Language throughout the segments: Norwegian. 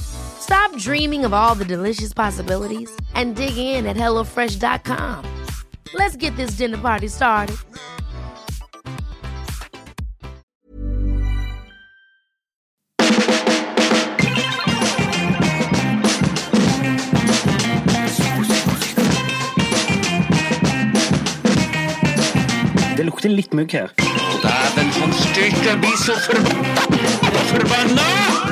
Stop dreaming of all the delicious possibilities and dig in at HelloFresh.com. Let's get this dinner party started. Det lukter litt mugg her. Dæven, han styrte blir så forbanna! Forbanna!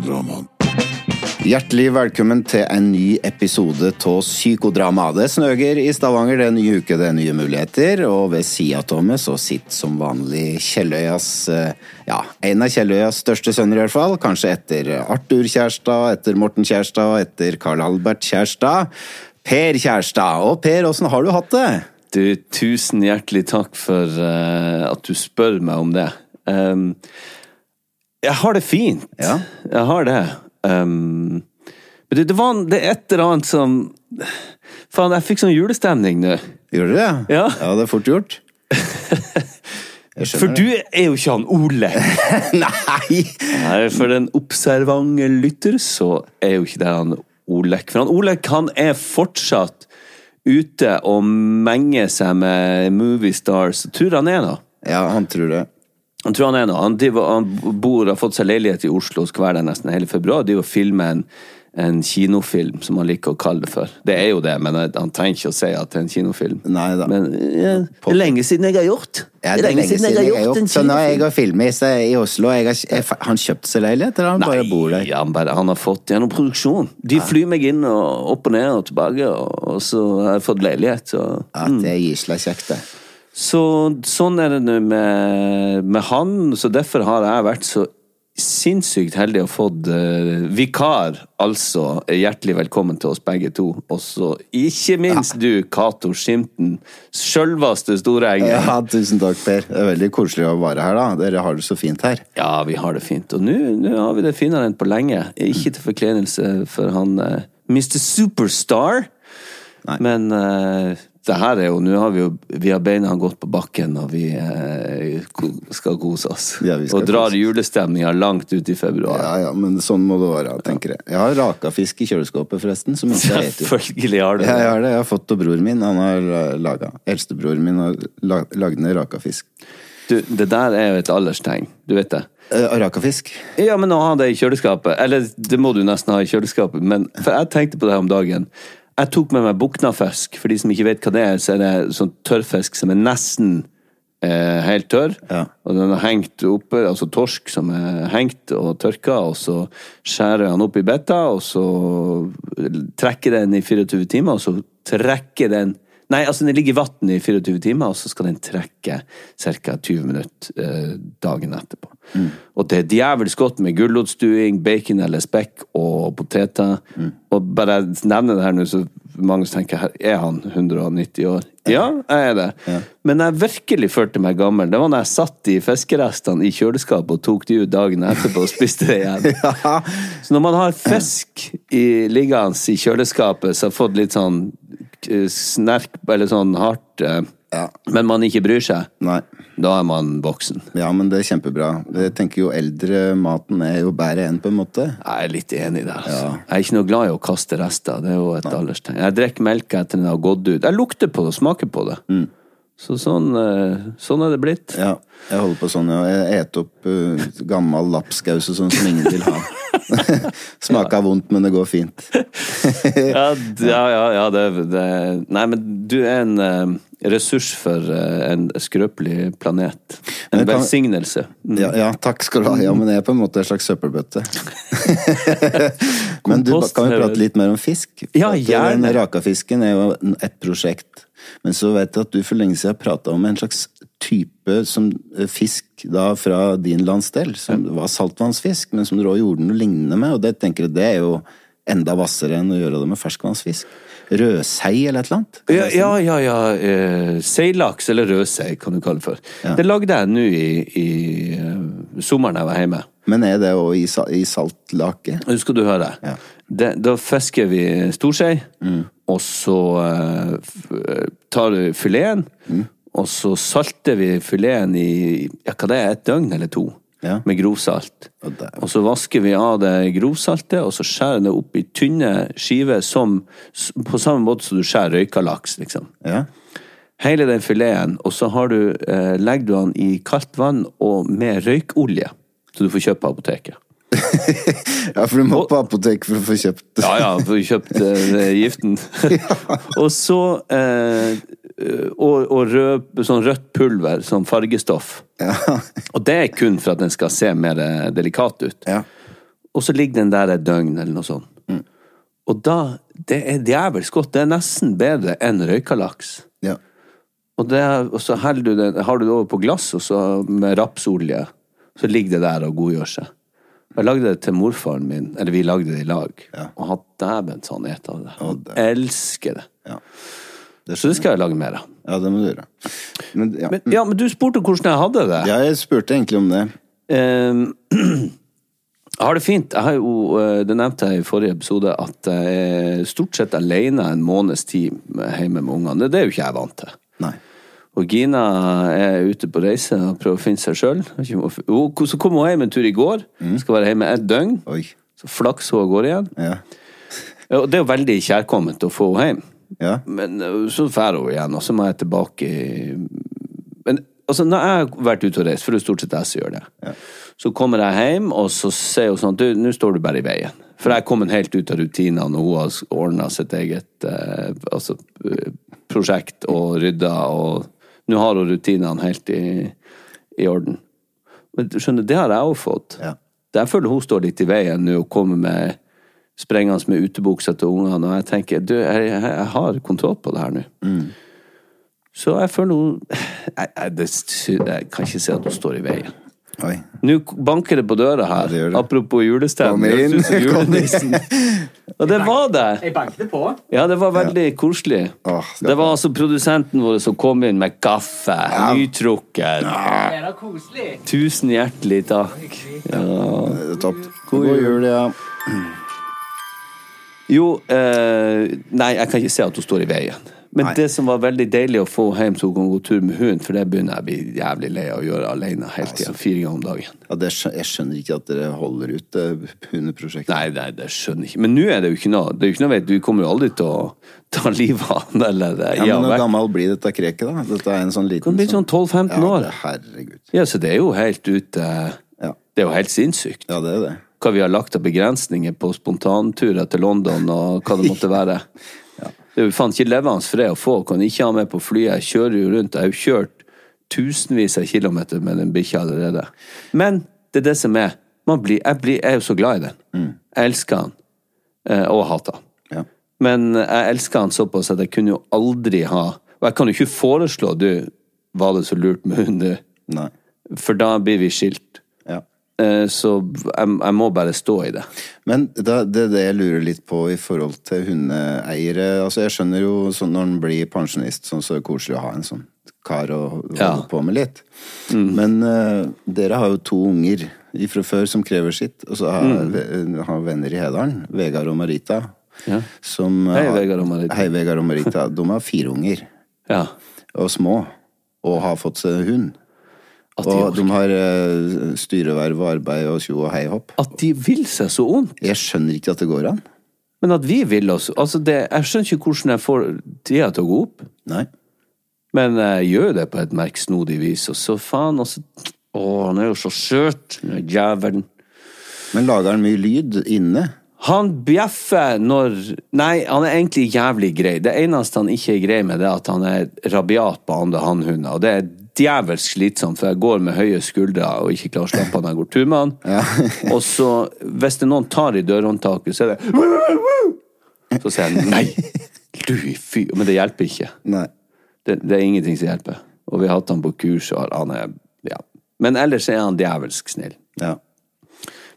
Hjertelig velkommen til en ny episode av Psykodrama. Det snøger i Stavanger, det er ny uke, det er nye muligheter. Og ved sida av meg så sitter som vanlig Kjelløyas eh, Ja, en av Kjelløyas største sønner i hvert fall. Kanskje etter Arthur Kjærstad, etter Morten Kjærstad, etter Carl Albert Kjærstad. Per Kjærstad. Og Per, åssen har du hatt det? Du, tusen hjertelig takk for uh, at du spør meg om det. Um, jeg har det fint. Ja. Jeg har det. Um, men det, det var det er et eller annet som Faen, jeg fikk sånn julestemning nå. Gjorde du det? Ja. ja, det er fort gjort. For du er jo ikke han Ole. Nei! Nei, for den observante lytter så er jo ikke det han Olek. For han Olek han er fortsatt ute og menger seg med movie stars. Tror han er da. Ja, han tror det. Han tror han er noe. Han, driver, han bor, har fått seg leilighet i Oslo og skal være der nesten hele februar. De filmer en, en kinofilm, som han liker å kalle det for. Det er jo det, men han trenger ikke å si at det er en kinofilm. Nei da. Men ja, det er lenge siden jeg har gjort. Ja, det er lenge siden jeg har gjort Så nå har jeg og filmet i, Oslo. Jeg har, jeg, han kjøpt seg leilighet, eller han bare bor der? Han, bare, han har fått gjennom produksjon. De flyr meg inn og opp og ned og tilbake, og, og så har jeg fått leilighet. Så, Ja, det er gysla kjekt, det. Så sånn er det nå med, med han, så derfor har jeg vært så sinnssykt heldig og fått uh, vikar, altså hjertelig velkommen til oss begge to. Og så ikke minst du, Cato Skimten, sjølveste Storegget. Ja, tusen takk, Per. Det er veldig koselig å være her, da. Dere har det så fint her. Ja, vi har det fint. Og nå har vi det finere enn på lenge. Ikke til forklenelse for han uh, Mr. Superstar, Nei. men eh, det her er jo Nå har vi jo Vi har beina gått på bakken, og vi eh, skal kose oss. Ja, skal og drar julestemninga langt ut i februar. Ja, ja, men sånn må det være, tenker jeg. Jeg har rakafisk i kjøleskapet, forresten, som ikke jeg. Selvfølgelig har du Ja, det. jeg har det. Jeg har fått av broren min. Han har laga. Eldstebroren min har la- lagd ned rakafisk. Du, det der er jo et alderstegn. Du vet det. Arakafisk? rakafisk? Ja, men å ha det i kjøleskapet Eller det må du nesten ha i kjøleskapet, men for jeg tenkte på det her om dagen. Jeg tok med meg buknafisk. For de som ikke vet hva det er, så er det sånn tørrfisk som er nesten eh, helt tørr. Ja. Og den er hengt oppe, altså torsk som er hengt og tørka, og så skjærer den opp i betta, og så trekker den i 24 timer, og så trekker den Nei, altså den ligger i vann i 24 timer, og så skal den trekke ca. 20 minutter eh, dagen etterpå. Og det er djevelsk godt med gulrotstuing, bacon eller spekk og poteter. Og bare jeg nevner det her nå, så mange som tenker her, er han 190 år? Ja, jeg er det. Men jeg virkelig følte meg gammel. Det var når jeg satt i fiskerestene i kjøleskapet og tok de ut dagen etterpå og spiste det igjen. Ja. Så når man har fisk i liggende i kjøleskapet, så har fått litt sånn snerk, eller sånn hardt eh, Ja. Men man ikke bryr seg. Nei. Da er man voksen. Ja, men det er kjempebra. Jeg tenker jo eldre maten er jo bedre enn, på en måte. Jeg er litt enig der. Altså. Jeg er ikke noe glad i å kaste rester. Det er jo et alderstegn. Jeg drikker melk etter den har gått ut. Jeg lukter på det og smaker på det. Så sånn, eh, sånn er det blitt. Ja, jeg holder på sånn. ja. Jeg eter opp uh, gammel lapskaus og sånn som ingen vil ha. Smaker vondt, men det går fint. Ja, ja, ja, ja det, det Nei, men du er en, uh, ressurs for uh, en skrøpelig planet. En kan- velsignelse. Mm. Ja, ja, takk skal du ha. Ja, men jeg er på en måte en slags søppelbøtte. men du, kan vi prate litt mer om fisk? Ja, gjerne. Den rakafisken er jo et prosjekt. Men så vet jeg at du for lenge siden prata om en slags type som eh, fisk da fra din landsdel, som var saltvannsfisk, men som du også gjorde noe lignende med, og det tenker jeg det er jo enda hvassere enn å gjøre det med ferskvannsfisk. Rødsei eller et eller annet? Ja, ja, ja. ja. Eh, seilaks, eller rødsei, kan du kalle det for. Ja. Det lagde jeg nå i, i uh, sommeren jeg var hjemme. Men er det òg i, i saltlake? Nå skal du høre. Ja. Det, da fisker vi storskei, og så uh, tar du fileten, og så salter vi fileten i ja, hva det er, et døgn eller to. Ja. Med grovsalt. Og Og så vasker vi av det grovsaltet, og så skjærer det opp i tynne skiver som, på samme måte som du skjærer røyka laks, liksom. Ja. Hele den fileten, og så har du, eh, legger du den i kaldt vann og med røykolje. Så du får kjøpt på apoteket. ja, for du må på apotek for å få kjøpt Ja, ja, for å kjøpt uh, giften. og så uh, og, og rød, sånn rødt pulver, sånn fargestoff. Ja. Og det er kun for at den skal se mer eh, delikat ut. ja. Og så ligger den der et døgn, eller noe sånt. Og da Det er djevelsk godt. Det er nesten bedre enn røykalaks. ja. Og, det, og så du det, har du det over på glass og så med rapsolje. Så ligger det der og godgjør seg. Jeg lagde det til morfaren min, eller vi lagde det i lag. Ja. Og han dæven så han et av det. Han det. elsker det. ja. Det Så det skal jeg lage mer av. Ja, det må du gjøre. Men, ja. Men, ja, men du spurte hvordan jeg hadde det. ja, jeg spurte egentlig om det. Um, jeg har det fint. Jeg har jo, eh, det nevnte jeg i forrige episode, at jeg er stort sett alene en måneds tid hjemme med ungene. Det er jo ikke jeg vant til. Nei. Og Gina er ute på reise og prøver å finne seg sjøl. Så kom hun hjem en tur i går. Skal være hjemme et døgn. Oi. Så flaks hun av gårde igjen. Ja. Og det er jo veldig kjærkomment å få henne hjem. Ja. Men så drar hun igjen, og så må jeg tilbake Men altså, når jeg har vært ute og reist, for det er stort sett jeg som gjør det, så kommer jeg hjem, og så sier hun sånn Du, nå står du bare i veien. For jeg er kommet helt ut av rutinene, og hun har ordna sitt eget eh, altså, prosjekt og rydda, og nå har hun rutinene helt i, i orden. Men du skjønner, det har jeg òg fått. Ja. Jeg føler hun står litt i veien nå og kommer med sprengende med utebuksa til ungene, og jeg tenker du, jeg, jeg, har kontroll på det her nå. Mm. Så jeg føler hun jeg, jeg, det, jeg kan ikke si at hun står i veien. Oi. Nå banker det på døra her, det det. apropos julestemning. Kom inn, kom julenissen. Og det var det! Jeg banket på. Ja, det var veldig koselig. Åh, skal det var altså produsenten vår som kom inn med kaffe, nytrukken. Er det koselig? Tusen hjertelig takk. Ja. Det er topp. God jul, ja. Jo, eh, nei, jeg kan ikke se at hun står i veien. Men Nei. det som var veldig deilig å få hjem så hun kan gå tur med hunden, for det begynner jeg å bli jævlig lei av å gjøre alene hele tida. Fire ganger om dagen. ja det jeg skjønner ikke at dere holder ut det hundeprosjektet. Nei, nei, det skjønner jeg ikke. Men nå er det jo ikke noe. Det er jo ikke noe Du kommer jo aldri til å ta livet av han, eller eh, Ja, men Hvor gammel blir dette kreket, da? Dette er en sånn liten Kan bli sånn 12-15 ja, år. Herregud. Ja, så det er jo helt ute Ja. Det er jo helt sinnssykt. ja, det er det. Hva vi har lagt av begrensninger på spontanturer til London og hva det måtte være. Det er jo faen ikke levende for det å få. Kan ikke ha med på flyet. Jeg kjører jo rundt. Jeg har jo kjørt tusenvis av kilometer med den bikkja allerede. Men det er det som er. Man blir, jeg, blir, jeg er jo så glad i den. Jeg elsker den. eh, Og hater den. Ja. Men jeg elsker den såpass at jeg kunne jo aldri ha Og jeg kan jo ikke foreslå du, var det så lurt med hund, du? For da blir vi skilt. Eh, Så jeg, jeg må bare stå i det. Men da, det er det jeg lurer litt på i forhold til hundeeiere. Altså, jeg skjønner jo sånn når en blir pensjonist, sånn så er det koselig å ha en sånn kar å holde Ja. Mm. på med litt. Men uh, dere har jo to unger fra før som krever sitt, og så har, Mm. har venner i Hedalen, Vegard og Marita. Ja. Som Hei, har- Vegard og Marita. Hei, Vegard og Marita. De har fire unger, Ja. og små, og har fått seg hund. Og de har eh, styreverv og arbeid og tjo og hei hopp. at de vil seg så vondt. Jeg skjønner ikke at det går an. Men at vi vil oss altså det, Jeg skjønner ikke hvordan jeg får tida til å gå opp. Nei. Men jeg gjør det på et merksnodig vis, og så faen, og så Å, han er jo så søt, jævelen. Men lager han mye lyd inne? Han bjeffer når Nei, han er egentlig jævlig grei. Det eneste han ikke er grei med, det er at han er rabiat på andre hannhunder. Og det er djevelsk slitsomt, for jeg går med høye skuldre og ikke klarer å slappe av når jeg går tur med han. og så, hvis det noen tar i dørhåndtaket, så er det Så sier jeg nei! Du fy Men det hjelper ikke. Det, det er ingenting som hjelper. Og vi har hatt han på kurs, og han er Ja. Men ellers er han djevelsk snill. Ja.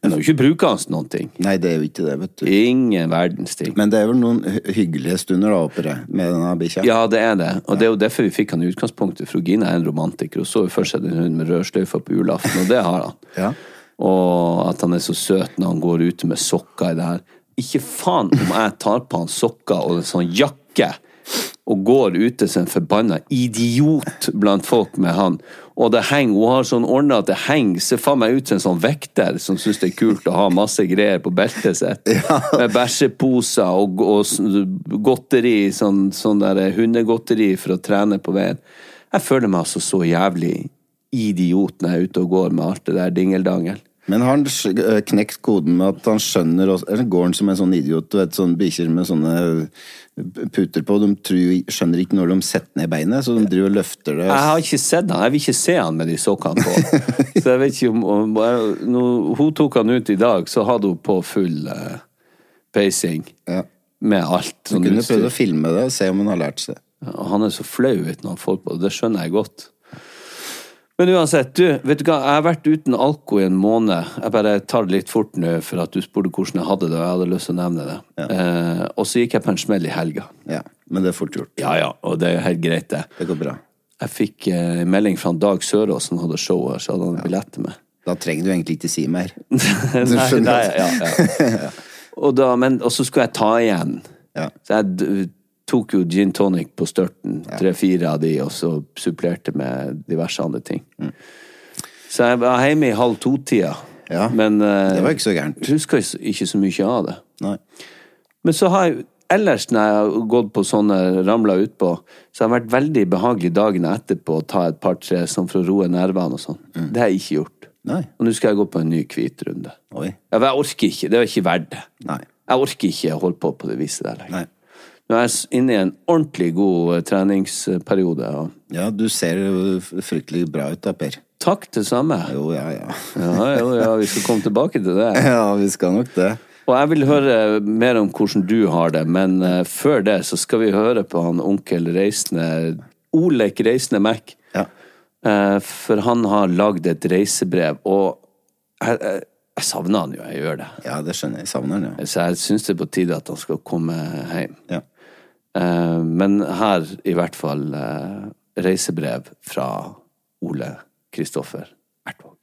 Det er jo ikke brukende noen ting. Nei, det er jo ikke det, vet du. Ingen verdens ting. Men det er vel noen hyggelige stunder da, oppi det, med denne bikkja? Ja, det er det. Og det er jo derfor vi fikk han i utgangspunktet. Fru Gina er en romantiker, og så jo først seg en hund med rødsløyfe på julaften, og det har han. Ja. Og at han er så søt når han går ute med sokker i det her. Ikke faen om jeg tar på han sokker og en sånn jakke og går ute som en forbanna idiot blant folk med han. Og det henger, hun har sånn ordna at det henger, ser faen meg ut som en sånn vekter som syns det er kult å ha masse greier på beltet sitt. Med bæsjeposer og, og godteri, sånn, sånn der hundegodteri for å trene på veien. Jeg føler meg altså så jævlig idiot når jeg er ute og går med alt det der dingeldangel. Men har han øh, knekt koden med at han skjønner Eller går han som en sånn idiot? Du vet, sånn bikkjer med sånne puter på. De tror, skjønner ikke når de setter ned beinet, så de driver og løfter det. Jeg har ikke sett han. Jeg vil ikke se han med de sokkene på. Så jeg vet ikke om, Når hun tok han ut i dag, så hadde hun på full uh, peising. Ja. Med alt. Du Sånn kunne utstyr. prøvd å filme det og se om hun har lært seg. Han er så flau du, når han får på det. Det skjønner jeg godt. Men uansett, du, vet du hva, jeg har vært uten alko i en måned. Jeg bare tar det litt fort nå, for at du spurte hvordan jeg hadde det, og jeg hadde lyst til å nevne det. Eh, og så gikk jeg på en smell i helga. Ja, men det er fort gjort. Ja ja, og det er helt greit, det. Det går bra. Jeg fikk eh, melding fra Dag Sørås, som hadde show her, så hadde han billett til meg. Da trenger du egentlig ikke si mer. nei, nei, ja, ja. Og, da, men, og så skulle jeg ta igjen. Ja. Så jeg tok jo gin tonic på størten, tre-fire av de, og så supplerte med diverse andre ting. Så jeg var hjemme i halv to-tida. Ja, men uh, det var ikke så gærent. husker ikke så mye av det. Nei. Men så har jeg ellers når jeg har gått på sånne ramla utpå, så har det vært veldig behagelig dagene etterpå å ta et par-tre sånn for å roe nervene og sånn. Det har jeg ikke gjort. Nei. Og nå skal jeg gå på en ny hvit runde. Oi. Men jeg orker ikke. Det er ikke verdt det. Nei. Jeg orker ikke å holde på på det viset der lenger. Nei. Nå er jeg inne i en ordentlig god eh, treningsperiode. Ja, du ser fryktelig bra ut da, Per. takk det samme. Jo, ja, ja. Ja, jo, ja, vi skal komme tilbake til det. Ja, vi skal nok det. Og jeg vil høre mer om hvordan du har det, men eh, før det så skal vi høre på han onkel Reisende Olek Reisende Mac. Ja. Eh, For han har lagd et reisebrev, og jeg, jeg, jeg savner han jo, jeg gjør det. Ja, det skjønner jeg. Savner han, ja. Så jeg syns det er på tide at han skal komme hjem. ja. Eh, Men her i hvert fall eh, reisebrev fra Ole Kristoffer Ertvåg.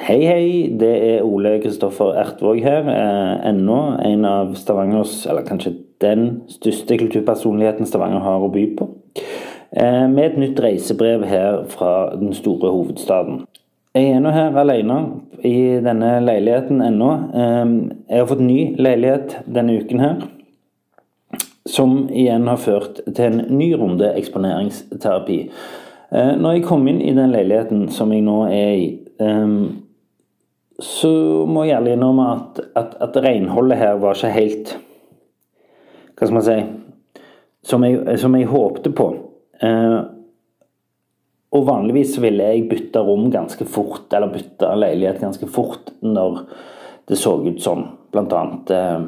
Hei, hei. Det er Ole Kristoffer Ertvåg her. Eh, ennå en av Stavangers, eller kanskje den største kulturpersonligheten Stavanger har å by på. Med et nytt reisebrev her fra den store hovedstaden. Jeg er nå her alene i denne leiligheten ennå. Eh, jeg har fått ny leilighet denne uken her. Som igjen har ført til en ny runde eksponeringsterapi. Eh, når jeg kom inn i den leiligheten som jeg nå er i, eh, så må jeg ærlig innrømme at, at, at renholdet her var ikke helt Hva skal man si Som jeg, som jeg håpte på. Og vanligvis ville jeg bytte rom ganske fort, eller bytte leilighet ganske fort når det så ut. Blant annet eh,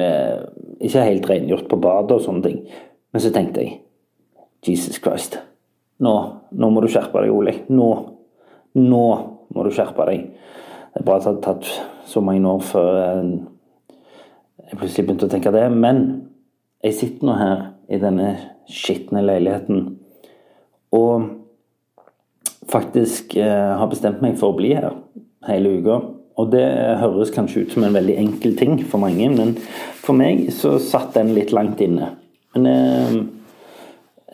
eh, ikke helt rengjort på badet og sånne ting. Men så tenkte jeg Jesus Christ. Nå, nå må du skjerpe deg, Ole. Nå. Nå må du skjerpe deg. Det er bra at det hadde tatt så mange år før eh, jeg plutselig begynte å tenke det. Men jeg sitter nå her i denne skitne leiligheten og faktisk eh, har bestemt meg for å bli her hele uka. Og det høres kanskje ut som en veldig enkel ting for mange, men for meg så satt den litt langt inne. Men eh,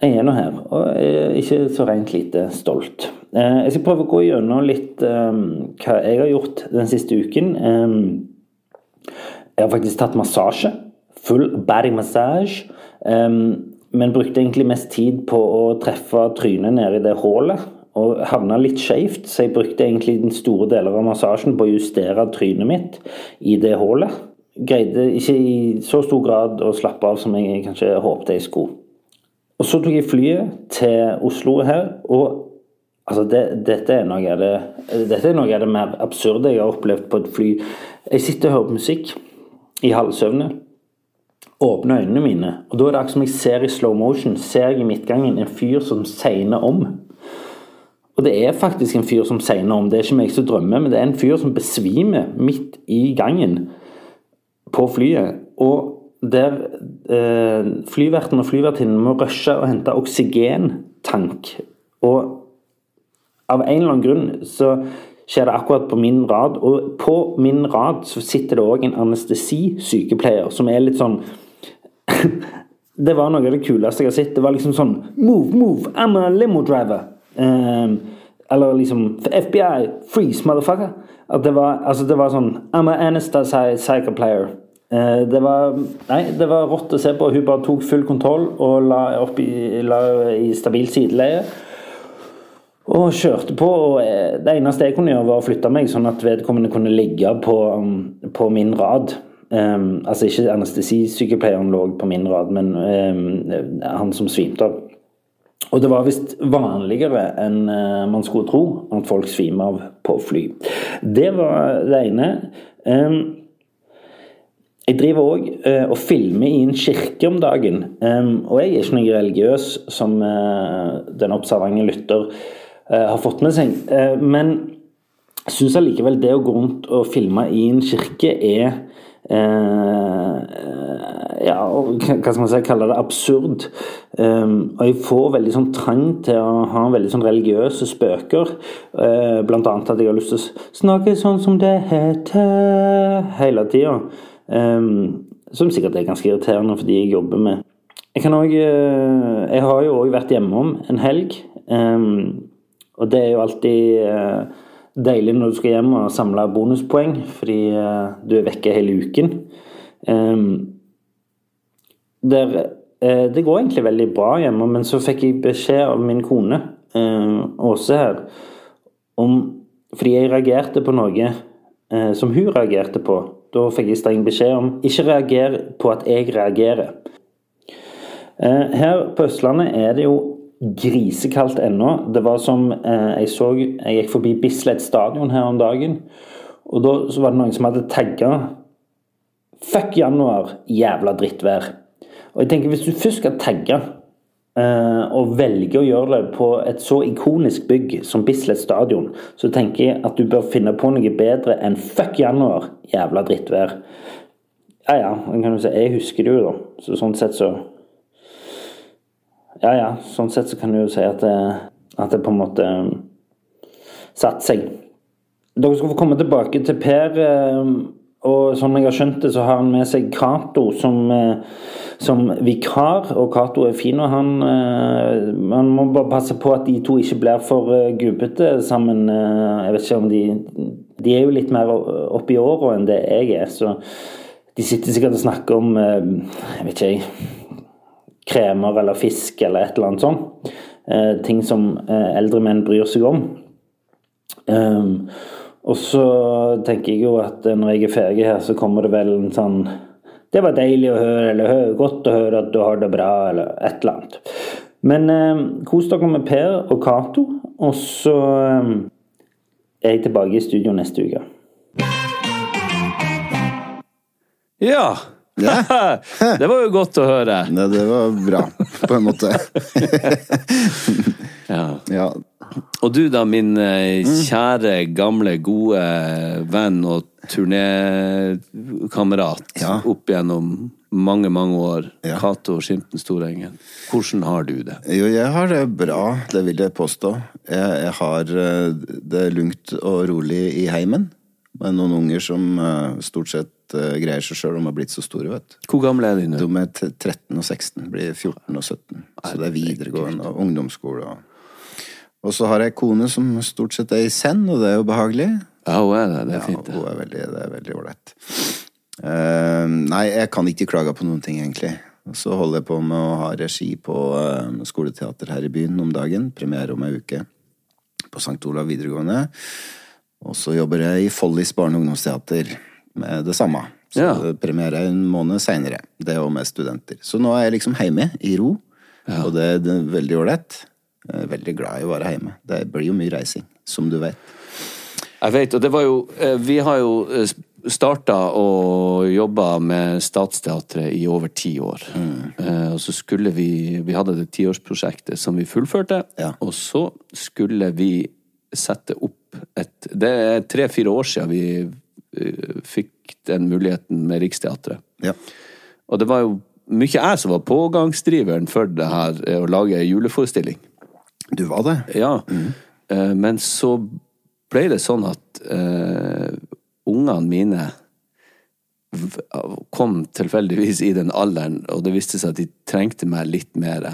jeg er nå her, og jeg er ikke så rent lite stolt. Eh, Jeg skal prøve å gå gjennom litt eh, hva jeg har gjort den siste uken. Eh, Jeg har faktisk tatt massasje. Full body massage. Eh, Men brukte egentlig mest tid på å treffe trynet nede i det hullet og havna litt skjevt, så jeg brukte egentlig den store deler av massasjen på å justere trynet mitt i det hullet. Greide ikke i så stor grad å slappe av som jeg kanskje håpte jeg skulle. Og så tok jeg flyet til Oslo her, og altså det, dette, er noe av det, dette er noe av det mer absurde jeg har opplevd på et fly. Jeg sitter og hører på musikk i halvsøvne åpne øynene mine. Og da er det akkurat som jeg ser i slow motion, ser jeg i midtgangen en fyr som segner om. Og det er faktisk en fyr som sier noe om. Det er ikke meg som drømmer, men det er en fyr som besvimer midt i gangen på flyet. Og der eh, flyverten og flyvertinnen må rushe og hente oksygentank. Og av en eller annen grunn så skjer det akkurat på min rad. Og på min rad så sitter det òg en anestesisykepleier som er litt sånn det var noe av det kuleste jeg har sett. Det var liksom sånn Move, move, I'm a limo driver. Eller liksom FBI, freeze, motherfucker. At det var, altså det var sånn I'm a anesthesia player. Uh, det var Nei, det var rått å se på. Hun bare tok full kontroll og la opp i, la i stabil sideleie. Og kjørte på. og eh, Det eneste jeg kunne gjøre, var å flytte meg, sånn at vedkommende kunne ligge på, um, på min rad. Um, altså ikke anestesisykepleieren lå på min rad, men um, han som svimte av. Og det var visst vanligere enn uh, man skulle tro at folk svimer av på fly. Det var det ene. Jeg driver òg uh, og filmer i en kirke om dagen. og jeg er ikke noe religiøs, som uh, den observante lytter har fått med seg. men jeg syns allikevel det å gå rundt og filme i en kirke er Eh, ja, hva skal man si, kalle det absurd. Um, og jeg får veldig sånn trang til å ha veldig sånn religiøse spøker. Uh, blant annet at jeg har lyst til å snakke sånn som det heter hele tida. Um, som sikkert er ganske irriterende fordi jeg jobber med Jeg kan også, Jeg har jo òg vært hjemom en helg, um, og det er jo alltid deilig når du skal hjem og samle bonuspoeng, fordi uh, du er vekke hele uken. Um, der, uh, det går egentlig veldig bra hjemme, men så fikk jeg beskjed av min kone, uh, Åse her, om Fordi jeg reagerte på noe som hun reagerte på. Da fikk jeg streng beskjed om ikke reager på at jeg reagerer. Her på Østlandet er det jo grisekaldt ennå. Det var som eh, jeg så Jeg gikk forbi Bislett stadion her om dagen, og da så var det noen som hadde tagga 'Fuck januar, jævla drittvær'. Og jeg tenker, hvis du først skal tagge eh, og velge å gjøre det på et så ikonisk bygg som Bislett stadion, så tenker jeg at du bør finne på noe bedre enn 'fuck januar, jævla drittvær'. Ja ja, kan du si, jeg husker det jo, da. Så sånn sett så ja, ja. Sånn sett så kan du jo si at det, at det på en måte um, satte seg. Dere skal få komme tilbake til Per. Um, og som jeg har skjønt det, så har han med seg Cato som, uh, som vikar. Og Cato er fin, og han uh, Man må bare passe på at de to ikke blir for uh, gubbete sammen. Jeg vet ikke om de De er jo litt mer oppi åra enn det jeg er, så de sitter sikkert og snakker om Jeg vet ikke, jeg kremer eller fisk eller et eller annet sånt. Eh, ting som eh, eldre menn bryr seg om. Um, og så tenker jeg jo at eh, når jeg er ferdig her, så kommer det vel en sånn Det var deilig å høre, eller godt å høre at du har det bra, eller et eller annet. Men eh, kos dere med Per og Cato, og så eh, er jeg tilbake i studio neste uke. Ja. Ja. det var jo godt å høre. Nei, det var bra, på en måte. ja. ja. Og du da, min eh, kjære, gamle, gode venn og turnékamerat Ja. opp gjennom mange, mange år. Ja. Cato Skimten Storengen. Hvordan har du det? Jo, jeg har det bra, det vil jeg påstå. Jeg, jeg har eh, det lugnt og rolig i heimen. Med noen unger som eh, stort sett eh, greier seg sjøl. De har blitt så store, vet du. Hvor gamle er de nå? De er 13 og 16, blir 14 og 17. Så det er videregående og ungdomsskole. Og, og så har jeg kone som stort sett er i send, og det er jo behagelig. Ja, hun er det. Det er fint, Ja, hun er veldig, det er veldig ålreit. Uh, nei, jeg kan ikke klage på noen ting, egentlig. Så holder jeg på med å ha regi på uh, skoleteater her i byen om dagen. Premiere om ei uke. på St. Olav videregående. Og så jobber jeg i Follis barne- og ungdomsteater med det samme. Så Ja. premiere en måned seinere. Det òg med studenter. Så nå er jeg liksom hjemme, i ro. Og det, det er veldig ålreit. Er veldig glad i å være hjemme. Det blir jo mye reising, som du vet. Jeg vet, og det var jo eh, Vi har jo starta å jobbe med Statsteatret i over ti år. Eh, Og så skulle vi Vi hadde det tiårsprosjektet som vi fullførte, Ja. og så skulle vi sette opp et Det er tre-fire år siden vi eh, fikk den muligheten med Riksteatret. Ja. Og det var jo mye jeg som var pågangsdriveren for det her, eh, å lage juleforestilling. Du var det? Ja. Mm. Men så ble det sånn at uh, ungene mine kom tilfeldigvis i den alderen, og det viste seg at de trengte meg litt mer.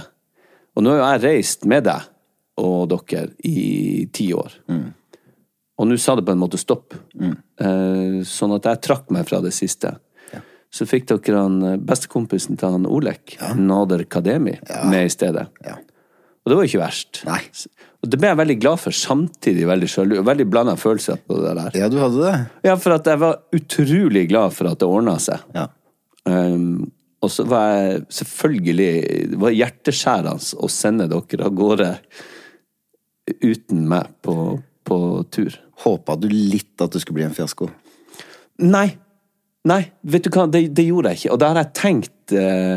Og nå har jeg reist med deg og dere i ti år. Og nå sa det på en måte stopp. Eh, sånn at jeg trakk meg fra det siste. Så fikk dere han eh, bestekompisen til han Olek, Nader Kademi, med i stedet. Ja. Og det var jo ikke verst. Nei. Og det ble jeg veldig glad for, samtidig veldig sjalu. Veldig blanda følelser på det der. Ja, du hadde det? Ja, for at jeg var utrolig glad for at det ordna seg. Ja. Um, og så var jeg selvfølgelig Det var hjerteskjærende å sende dere av gårde uten meg på, på tur. Håpa du litt at det skulle bli en fiasko? Nei. Nei, vet du hva, det, det gjorde jeg ikke. Og da har jeg tenkt eh,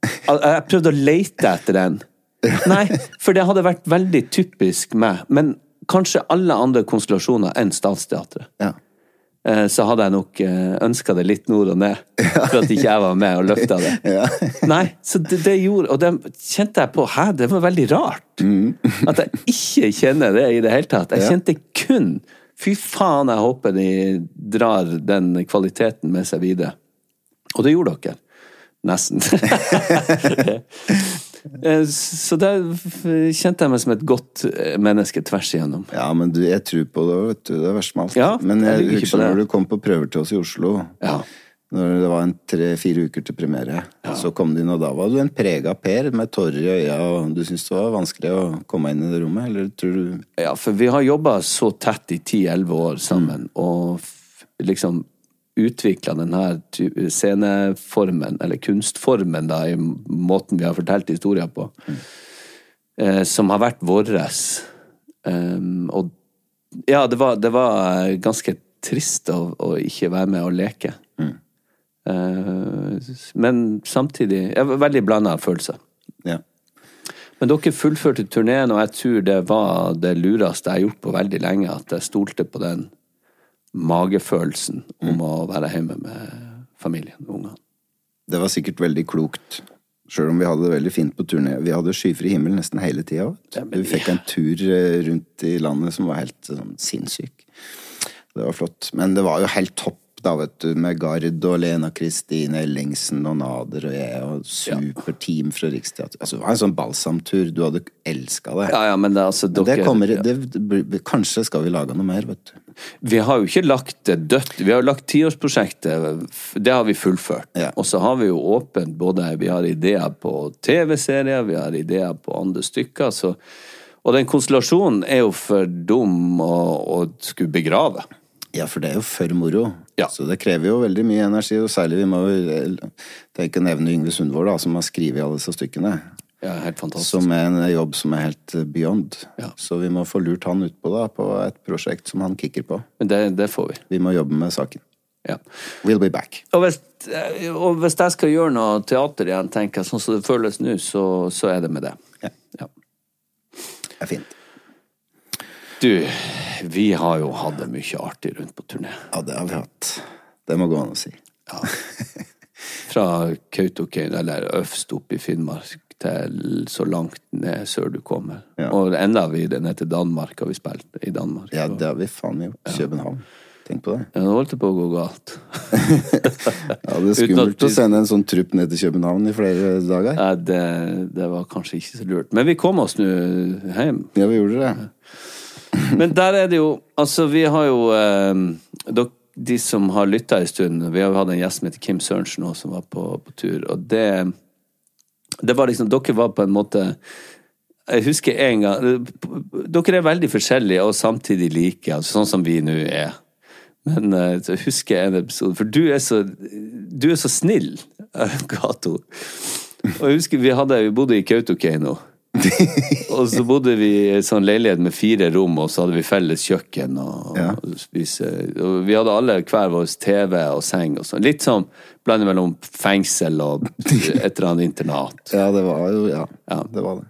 Jeg prøvde å lete etter den. Nei, for det hadde vært veldig typisk meg. Men kanskje alle andre konstellasjoner enn Statsteatret. Ja. Eh, så hadde jeg nok eh, ønska det litt nord og ned, for at ikke jeg var med og løfta det. Nei, så det, det gjorde Og det kjente jeg på Hæ, det var veldig rart. At jeg ikke kjenner det i det hele tatt. Jeg Ja. kjente kun Fy faen, jeg håper de drar den kvaliteten med seg videre. Og det gjorde dere. Nesten. Eh, så der kjente jeg meg som et godt eh, menneske tvers igjennom. Ja, men du, jeg tror på det, vet du. Det er verst med alt. Ja, men jeg jeg, husker når du kom på prøver til oss i Oslo, Ja. når det var en tre-fire uker til premiere, så kom du inn, og da var du en prega Per med tårer i øya, og du syntes det var vanskelig å komme inn i det rommet, eller tror du Ja, for vi har jobba så tett i 10-11 år sammen, og f- liksom utvikla denne sceneformen, eller kunstformen, da, i måten vi har fortalt historier på, eh, som har vært våres. Um, og ja, det var, det var ganske trist å, å ikke være med og leke. Eh, men samtidig var Veldig blanda følelser. Ja. Men dere fullførte turneen, og jeg tror det var det lureste jeg har gjort på veldig lenge. At jeg stolte på den magefølelsen om å være hjemme med familien og ungene. Det var sikkert veldig klokt, sjøl om vi hadde det veldig fint på turné. Vi hadde skyfri himmel nesten hele tida. Vi fikk en tur eh, rundt i landet som var helt sånn sinnssyk. Det var flott. Men det var jo helt topp, da, vet du, med Gard og Lena Kristine Ellingsen og Nader og jeg, og superteam fra Riksteatret. Altså, det var en sånn balsamtur. Du hadde elska det. Ja, ja, men det, altså, dere det kommer, det, kanskje skal vi lage noe mer, vet du. Vi har jo ikke lagt det dødt. Vi har jo lagt tiårsprosjektet. Det har vi fullført. Ja. Og så har vi jo åpent både Vi har ideer på TV-serier, vi har ideer på andre stykker. Så, og den konstellasjonen er jo for dum å, å skulle begrave. Ja, for det er jo for moro. Ja. Så det krever jo veldig mye energi, og særlig vi må tenke å nevne Yngve Sundvold, da, som har skrevet alle disse stykkene. Ja, helt fantastisk. Som er en jobb som er helt eh, beyond. Ja. Så vi må få lurt han utpå da, på et prosjekt som han kicker på. Men det, det får vi. Vi må jobbe med saken. Ja. We'll be back. Og hvis, og hvis jeg skal gjøre noe teater igjen, tenker jeg, sånn som det føles nå, så, så er det med det. Ja. Ja. Det er fint. Du, vi har jo hatt det mye artig rundt på turné. Ja, det har vi hatt. Det må gå an å si. Ja. Fra Kautokeino, eller øvst opp i Finnmark, til så langt ned sør du kommer. Ja. Og enda videre ned til Danmark har vi spilt i Danmark. Ja, det har vi faen gjort. København. Tenk på det. Ja, nå holdt det på å gå galt. Ja, det er skummelt å sende en sånn trupp ned til København i flere dager. Ja, det, det var kanskje ikke så lurt. Men vi kom oss nå hjem. Ja, vi gjorde det. Men der er det jo Altså, vi har jo eh, De som har lytta en stund Vi har jo hatt en gjest som heter Kim Sørensen også, som var på, på tur, og det Det var liksom Dere var på en måte Jeg husker en gang Dere er veldig forskjellige og samtidig like, altså, sånn som vi nå er. Men eh, så husker jeg en episode For du er så, du er så snill, Gato. Og jeg husker vi, hadde, vi bodde i Kautokeino. og så bodde vi i en sånn leilighet med fire rom, og så hadde vi felles kjøkken. Og, Ja. og spise. Og vi hadde alle hver vår TV og seng og sånn. Litt sånn blandet mellom fengsel og et eller annet internat. Ja, det var jo Ja, Ja. det var det.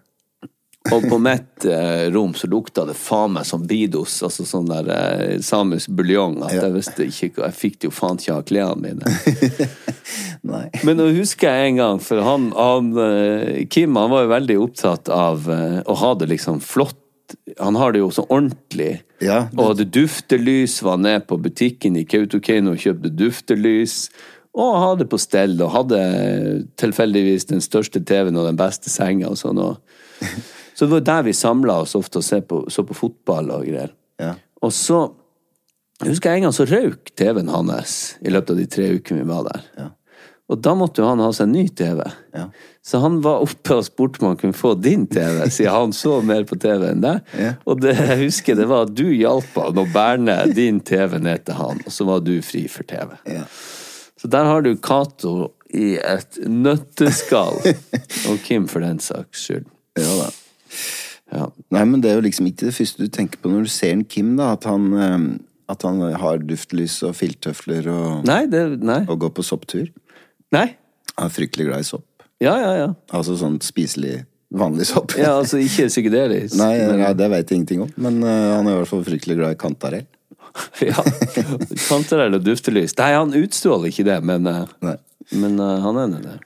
Og på mitt eh, rom så lukta det faen meg som bidos, altså sånn der eh, samisk buljong. At jeg visste ikke Jeg fikk det jo faen ikke av klærne mine. Nei. Men nå husker jeg en gang, for han, han eh, Kim han var jo veldig opptatt av eh, å ha det liksom flott. Han har det jo så ordentlig. Ja, det- Og hadde duftelys, var ned på butikken i Kautokeino og kjøpte duftelys. Og hadde på stell, og hadde tilfeldigvis den største TV-en og den beste senga og sånn. Og, så det var der vi samla oss ofte og så på, så på fotball og greier. Ja. Og så jeg husker jeg en gang så røyk TV-en hans i løpet av de tre ukene vi var der. Ja. Og da måtte jo han ha seg en ny TV. Ja. Så han var oppe og spurte om han kunne få din TV, siden han så mer på TV enn deg. Ja. Og det jeg husker det var at du hjalp han å bære din TV ned til han, og så var du fri for TV. Ja. Så der har du Cato i et nøtteskall. og Kim for den saks skyld. ja da. Ja. Nei, men det er jo liksom ikke det første du tenker på når du ser en Kim, da. At han, eh, at han har duftlys og filttøfler og, Nei, det Nei. og går på sopptur. Nei. Han er fryktelig glad i sopp. Ja, ja, ja. Altså sånn spiselig, vanlig sopp. Ja, altså ikke psykedelisk. Nei, nei, det vet jeg ingenting om. Men uh, han er i hvert fall fryktelig glad i kantarell. ja. Kantarell og duftelys. Nei, han utstråler ikke det, men, uh, men uh, han er nå det.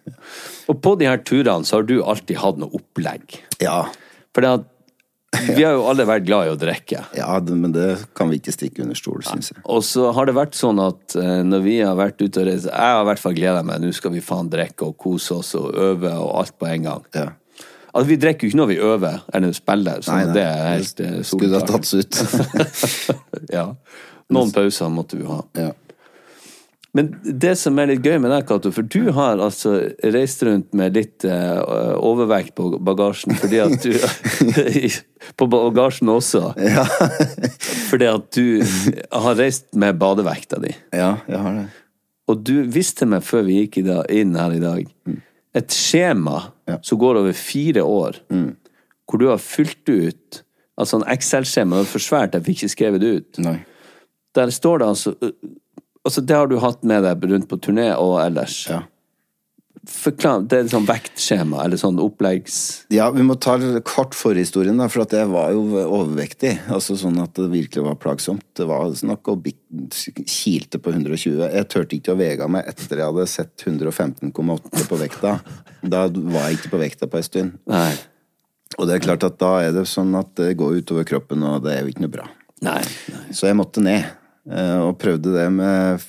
Og på de her turene så har du alltid hatt noe opplegg. Ja, For det at vi har jo alle vært glad i å drikke. ja men det kan vi ikke stikke under stol, syns jeg. Og så har det vært sånn at eh, når vi har vært ute og reist Jeg har i hvert fall gleda meg. Nå skal vi faen drikke og kose oss og øve og alt på en gang. Ja. Altså, vi drikker jo ikke når vi øver eller spiller, så Nei, nei. det er helt eh, Skulle ha tatt seg ut. ja. Noen pauser måtte vi ha. ja. Men det som er litt gøy med deg, Cato, for du har altså reist rundt med litt uh, overvekt på bagasjen fordi at du På bagasjen også. fordi at du har reist med badevekta di. ja, jeg har det. Og du visste meg før vi gikk inn her i dag, et skjema Ja. som går over fire år, hvor du har fylt ut Altså en Excel-skjema, det er for svært, jeg fikk ikke skrevet det ut. Nei. Der står det altså Altså, det har du hatt med deg rundt på turné og ellers. Ja. Forklar, Det er sånn vektskjema, eller sånn oppleggs... Ja, vi må ta kort forhistorien, da, for at jeg var jo overvektig. Altså sånn at det virkelig var plagsomt. Det var snakk bik- kilte på 120. Jeg turte ikke å vege meg etter jeg hadde sett 115,8 på vekta. Da var jeg ikke på vekta på en stund. Nei. Og det er klart at da er det sånn at det går utover kroppen, og det er jo ikke noe bra. Nei. nei. Så jeg måtte ned, og prøvde det med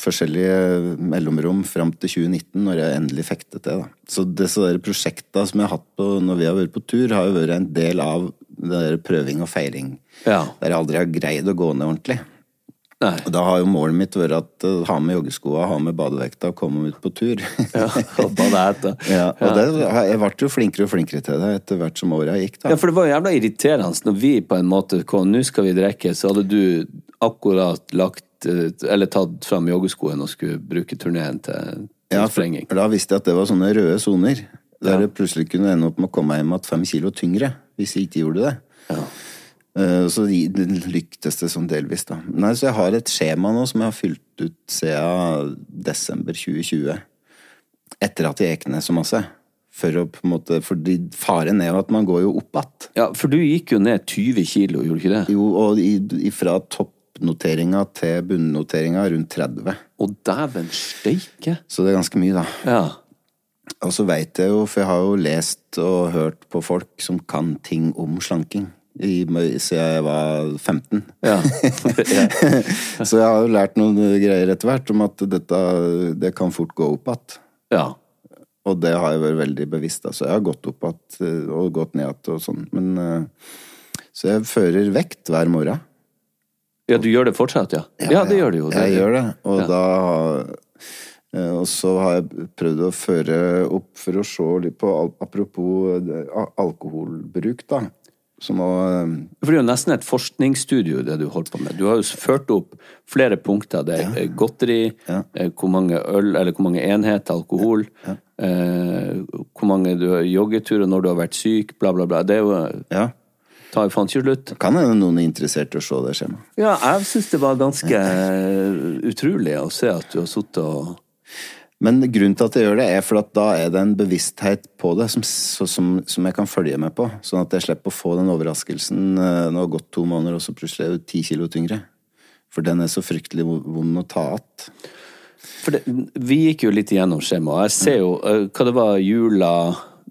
forskjellige mellomrom fram til 2019, når jeg endelig fektet det. Da. Så disse prosjektene prosjekta som jeg har hatt på når vi har vært på tur, har jo vært en del av det prøving og feiring. Ja. Der jeg aldri har greid å gå ned ordentlig. Nei. Og da har jo målet mitt vært at uh, ha med joggeskoa, ha med badevekta og komme ut på tur. Ja, og ja, og det, jeg ble jo flinkere og flinkere til det etter hvert som åra gikk. da. Ja, for det var jo jævla irriterende når vi på en måte kom, nå skal vi drikke, så hadde du akkurat lagt eh, eller tatt fram joggeskoen og skulle bruke turneen til, til Ja, sprenging. for da visste jeg at det var sånne røde soner. Der det plutselig kunne ende opp med å komme hjem igjen fem kilo tyngre hvis jeg ikke gjorde det. Eh, Så lyktes det sånn delvis, da. Nei, så jeg har et skjema nå som jeg har fylt ut siden desember 2020. Etter at jeg gikk ned så masse. For å på en måte, fordi faren er jo at man går jo opp igjen. Ja, for du gikk jo ned 20 kilo, gjorde du ikke det? Jo, og i- fra toppnoteringa til bunnoteringa rundt 30. Å, dæven steike! Så det er ganske mye, da. Ja. Og så veit jeg jo, for jeg har jo lest og hørt på folk som kan ting om slanking. I, siden jeg var 15. Ja. Så jeg har jo lært noen greier etter hvert om at dette det kan fort gå opp igjen. ja. Og det har jeg vært veldig bevisst av. Så jeg har gått opp igjen og gått ned igjen og sånn. Men eh, Så jeg fører vekt hver morgen. Ja, du gjør det fortsatt, ja? Ja, det gjør du jo. Jeg gjør det. Og Ja. da Eh, Og så har jeg prøvd å føre opp for å se litt på Apropos alkoholbruk, da. Som å For det er jo nesten et forskningsstudio, det du holder på med. Du har jo ført opp flere punkter. Det er godteri, Ja. eh, hvor mange øl, eller hvor mange enheter alkohol, eh, hvor mange du har joggeturer når du har vært syk, bla, bla, bla. Det er jo Ja. Tar jo faen ikke slutt. Kan hende noen er interessert i å se det skjemaet. Ja, jeg syns det var ganske eh, utrolig å se at du har sittet og Men grunnen til at jeg gjør det, er for at da er det en bevissthet på det som, som, som jeg kan følge med på. Sånn at jeg slipper å få den overraskelsen eh, nå har gått to måneder, og så plutselig er du ti kilo tyngre. For den er så fryktelig vond å ta igjen. For det, vi gikk jo litt igjennom skjemaet, jeg ser jo eh, hva det var jula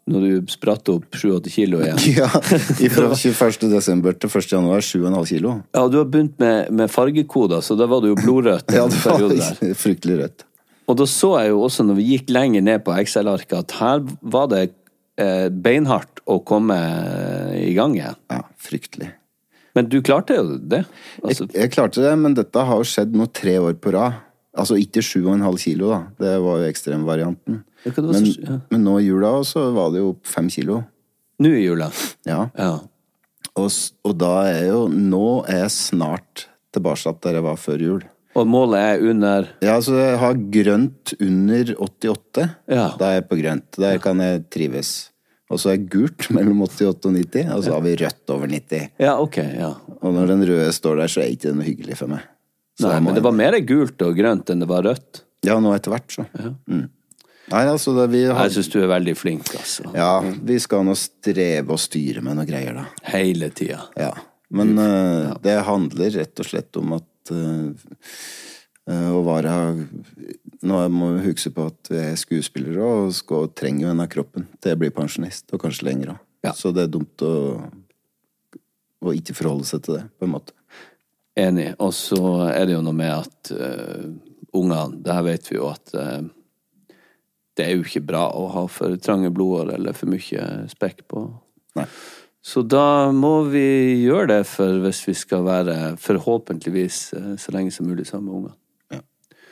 når du spratt opp 7-8 kilo igjen. Ja, Fra 21. desember til 1. januar 7,5 kilo. Ja, du har begynt med, med fargekoder, så da var du jo blodrødt. Ja, det var fryktelig rødt. Og da så jeg jo også, når vi gikk lenger ned på Excel-arket, at her var det eh, beinhardt å komme i gang igjen. Ja, fryktelig. Men du klarte jo det. Altså, Jeg, jeg klarte det, men dette har jo skjedd nå tre år på rad. Altså ikke 7,5 kilo, da. Det var jo ekstremvarianten. Ja, Men, ja. men nå i jula så var det jo fem kilo. Nå i jula. Ja. Ja. Og, og da er jo Nå er jeg snart tilbake der jeg var før jul. Og målet er under Ja, altså jeg har grønt under 88. Ja. Da er jeg på grønt. Der kan jeg trives. Og så er gult mellom 88 og 90, og så har vi rødt over 90. Ja, ok. ja. Og når den røde står der, så er ikke det noe hyggelig for meg. Så Nei, men det var mer gult og grønt enn det var rødt. Ja, nå etter hvert, så. Mm. Nei, altså, det, vi har... Jeg syns du er veldig flink, altså. Ja, vi skal nå streve og styre med noe greier, da. Hele tida. Ja. Men eh, det handler rett og slett om at uh, å være Nå må vi huske på at vi er skuespillere og skal, trenger jo denne kroppen til jeg blir pensjonist, og kanskje lenger òg. Ja. Så det er dumt å, å ikke forholde seg til det, på en måte. Enig. Og så er det jo noe med at uh, ungene Der vet vi jo at eh, det er jo ikke bra å ha for trange blodår eller for mye spekk på. Nei. Så da må vi gjøre det for hvis vi skal være forhåpentligvis eh, så lenge som mulig sammen med ungene. Ja.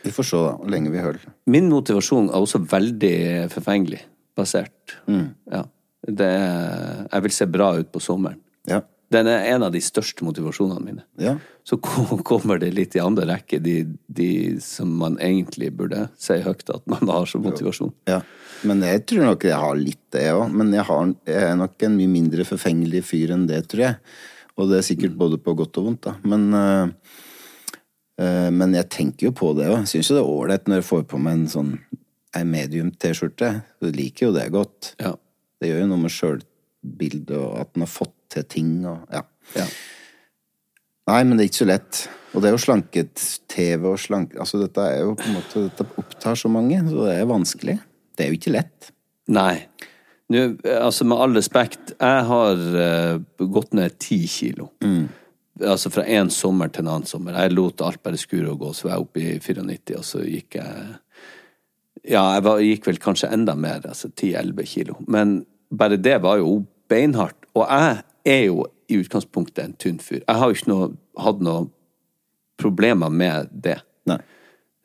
Vi får se, da, hvor lenge vi holder. Min motivasjon er også veldig forfengelig basert. Mm. Ja. Det er, jeg vil se bra ut på sommeren. Ja. Den er en av de største motivasjonene mine. ja. Så kommer det litt i andre rekke, de, de som man egentlig burde si høyt at man har som motivasjon. Ja, men jeg tror nok jeg har litt det òg. Men jeg, har, jeg er nok en mye mindre forfengelig fyr enn det, tror jeg. Og det er sikkert både på godt og vondt, da. Men, øh, men jeg tenker jo på det òg. Syns jo det er ålreit når jeg får på meg en sånn ei medium-T-skjorte. Du liker jo det godt. Ja. Det gjør jo noe med sjølbildet og at en har fått til ting og ja. Ja. Nei, men det er ikke så lett. Og det er jo slanket-TV og slanket, Altså dette er jo på en måte Dette opptar så mange, så det er vanskelig. Det er jo ikke lett. Nei. Nå, altså med all respekt, jeg har uh, gått ned ti kilo. Altså fra én sommer til en annen sommer. Jeg lot alt bare skure og gå, så var jeg oppe i 94, og så gikk jeg Ja, jeg var, gikk vel kanskje enda mer, altså 10-11 kilo. Men bare det var jo beinhardt. Og jeg er jo i utgangspunktet en tynn fyr. Jeg har jo ikke noe, hatt noen problemer med det. Nei.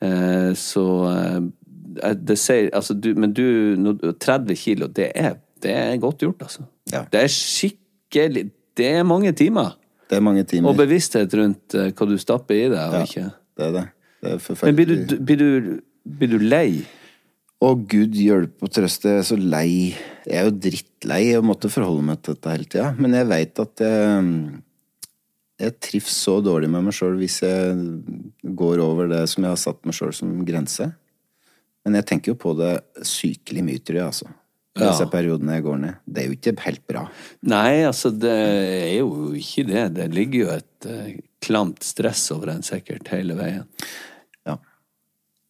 Eh, så eh, det sier Altså, du Men du 30 kilo, det er, det er godt gjort, altså. Ja. Det er skikkelig Det er mange timer. Det er mange timer. Og bevissthet rundt eh, hva du stapper i deg og ja, ikke. det er det. Det er Men blir du, blir du, blir du lei? Å, gud hjelpe og trøste, jeg er så lei. Jeg er jo drittlei å måtte forholde meg til dette hele tida. Men jeg veit at jeg, jeg trives så dårlig med meg sjøl hvis jeg går over det som jeg har satt meg sjøl som grense. Men jeg tenker jo på det sykelig mye, tror jeg, altså. Ja. Disse periodene jeg går ned. Det er jo ikke helt bra. Nei, altså, det er jo ikke det. Det ligger jo et uh, klamt stress over en sikkert hele veien.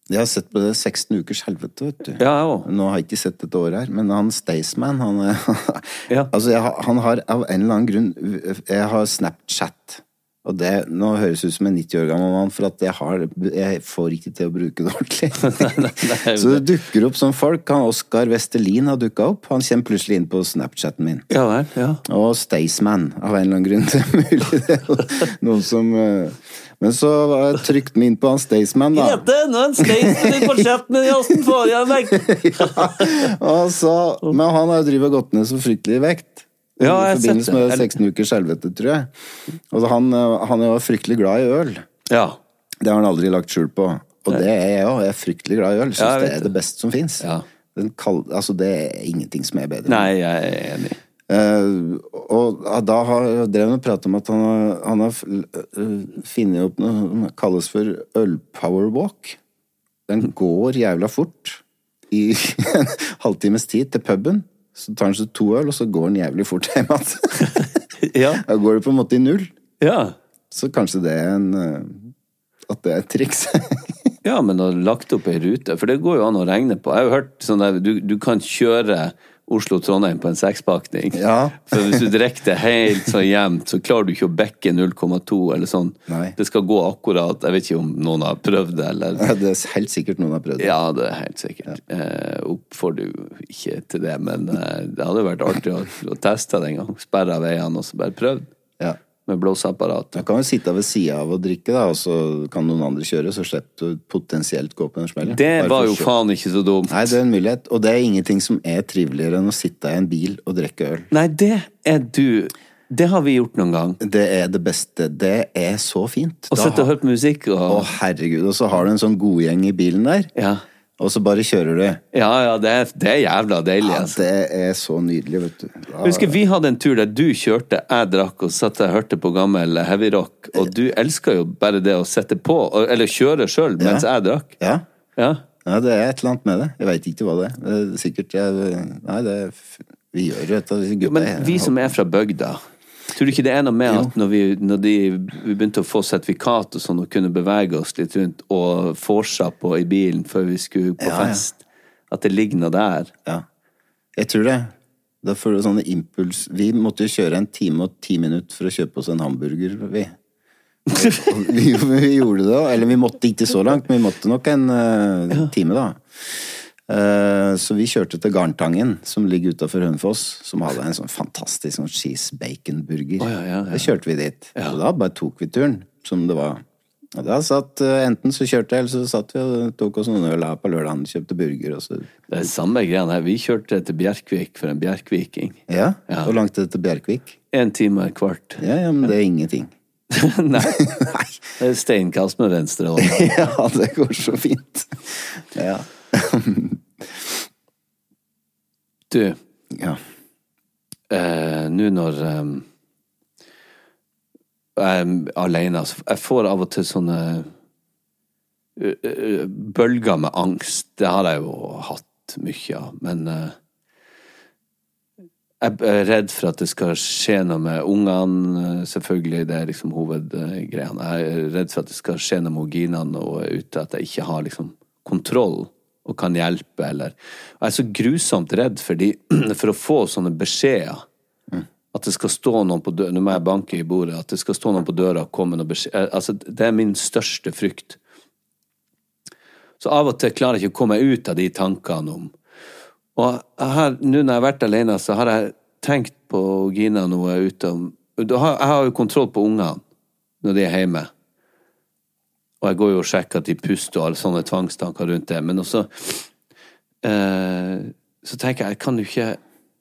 Jeg har sett på det 16 ukers helvete, vet du. Ja, jeg. Nå har jeg ikke sett dette året her, men han Staysman, han Ja. Altså, jeg, han har av en eller annen grunn Jeg har Snapchat. Og det, Nå høres ut som en 90 år gammel mann, for at jeg, har, jeg får ikke til å bruke det ordentlig. Så det dukker opp som folk. Han Oskar Vestelin har dukka opp. Han kommer plutselig inn på Snapchaten min. Ja vel, ja. Og Staysman, av en eller annen grunn. Det er mulig det er noen som eh, Men så var jeg trykt meg inn på han Staysman, da. Grete, nå er en Staysman på chatten i Åsten får jeg vekk. Og så, men han har jo drevet gått ned så fryktelig i vekt. Ja, I forbindelse med 16 ukers helvete, tror jeg. Og han, han er jo fryktelig glad i øl. Ja. Det har han aldri lagt skjul på. Og det er jeg òg. Jeg er fryktelig glad i øl. Syns Ja, det er det beste som fins. Ja. Altså, det er ingenting som er bedre. Nei, jeg er enig. Eh, og da har jeg drevet og pratet om at han har, han har uh, funnet opp noe som kalles for ølpowerwalk. Den går jævla fort i en halvtimes tid til puben. Så tar han seg to øl, og så går han jævlig fort hjem igjen. Ja. Da går det på en måte i null. ja. Så kanskje det er en eh, At det er et triks. Ja, men å lagt opp ei rute, for det går jo an å regne på. Jeg har hørt sånn der, du, du kan kjøre Oslo-Trondheim på en sekspakning. Ja. For hvis du drikker det helt så jevnt, så klarer du ikke å bekke 0,2 eller sånn. Nei. Det skal gå akkurat. Jeg vet ikke om noen har prøvd det, eller det er helt sikkert noen har prøvd det. Ja, det er helt sikkert. Eh, oppfordrer jo ikke til det, men eh, det hadde vært artig å, å teste det en gang. Sperre av veiene og så bare prøvd. Med blåseapparat. Da kan jo sitte ved sida av og drikke, da, og så kan noen andre kjøre, så slipper du potensielt gå på den smellen. Det var jo faen ikke så dumt. Nei, det er en mulighet. Og det er ingenting som er triveligere enn å sitte i en bil og drikke øl. Nei, det er du. Det har vi gjort noen gang. Det er det beste. Det er så fint. Og sitte og høre på musikk og Å, herregud. Og så har du en sånn godgjeng i bilen der, Ja, og så bare kjører du. ja, ja det, er, det er jævla deilig. Ja, altså. det er så nydelig, vet du. Ja. Husker vi hadde en tur der du kjørte, jeg drakk og satt og hørte på gammel heavyrock, og du elska jo bare det å sette på, eller kjøre sjøl mens jeg drakk. Ja. Ja. ja, det er et eller annet med det. Jeg veit ikke hva det er. Er sikkert jeg, Nei, det Vi gjør jo dette, gutta. Men vi som er fra bygda, tror du ikke det er noe med at når vi, når de, vi begynte å få sertifikat og sånn, og kunne bevege oss litt rundt og vorsa på i bilen før vi skulle på Ja, ja. fest, at det ligger noe der? Ja, jeg tror det. Da får du sånne impuls Vi måtte jo kjøre en time og ti minutter for å kjøpe oss en hamburger, vi. Vi, vi gjorde det, da. Eller vi måtte ikke så langt, men vi måtte nok en uh, time, da. Eh, så vi kjørte til Garntangen, som ligger utafor Hønefoss, som hadde en sånn fantastisk sånn cheese bacon-burger. Oh, ja, ja, ja. Da kjørte vi dit. Og da bare tok vi turen, som det var. Og da satt, eh, Enten så kjørte jeg, eller så satt vi og tok oss noen øl her på lørdagen, kjøpte burger, og så Det er samme greiene her. Vi kjørte til Bjerkvik for en bjerkviking. Ja, Ja. Hvor langt er det til Bjerkvik? En time og et kvart. Ja, ja, men det er ingenting. Nei, Nei. det er steinkast med venstre hånd. Ja, det går så fint. Ja. Du, ja. eh, nå når eh, jeg er alene, altså, jeg får av og til sånne ø, ø, bølger med angst. Det har jeg jo hatt mye av, men eh, jeg er redd for at det skal skje noe med ungene, selvfølgelig. Det er liksom hovedgreiene. Jeg er redd for at det skal skje noe med Gina og er ute, at jeg ikke har liksom kontroll og kan hjelpe, eller Jeg er så grusomt redd for, de, for å få sånne beskjeder. At det skal stå noen på døra Nå må jeg banke i bordet. At det skal stå noen på døra og komme noen beskjed eh, Altså, det er min største frykt. Så av og til klarer jeg ikke å komme meg ut av de tankene om Og her, nå når jeg har vært alene, så har jeg tenkt på Gina når jeg er ute om Jeg har jo kontroll på ungene når de er hjemme. Og jeg går jo og sjekker at de puster og alle sånne tvangstanker rundt det. Men også eh, Så tenker jeg, jeg kan jo ikke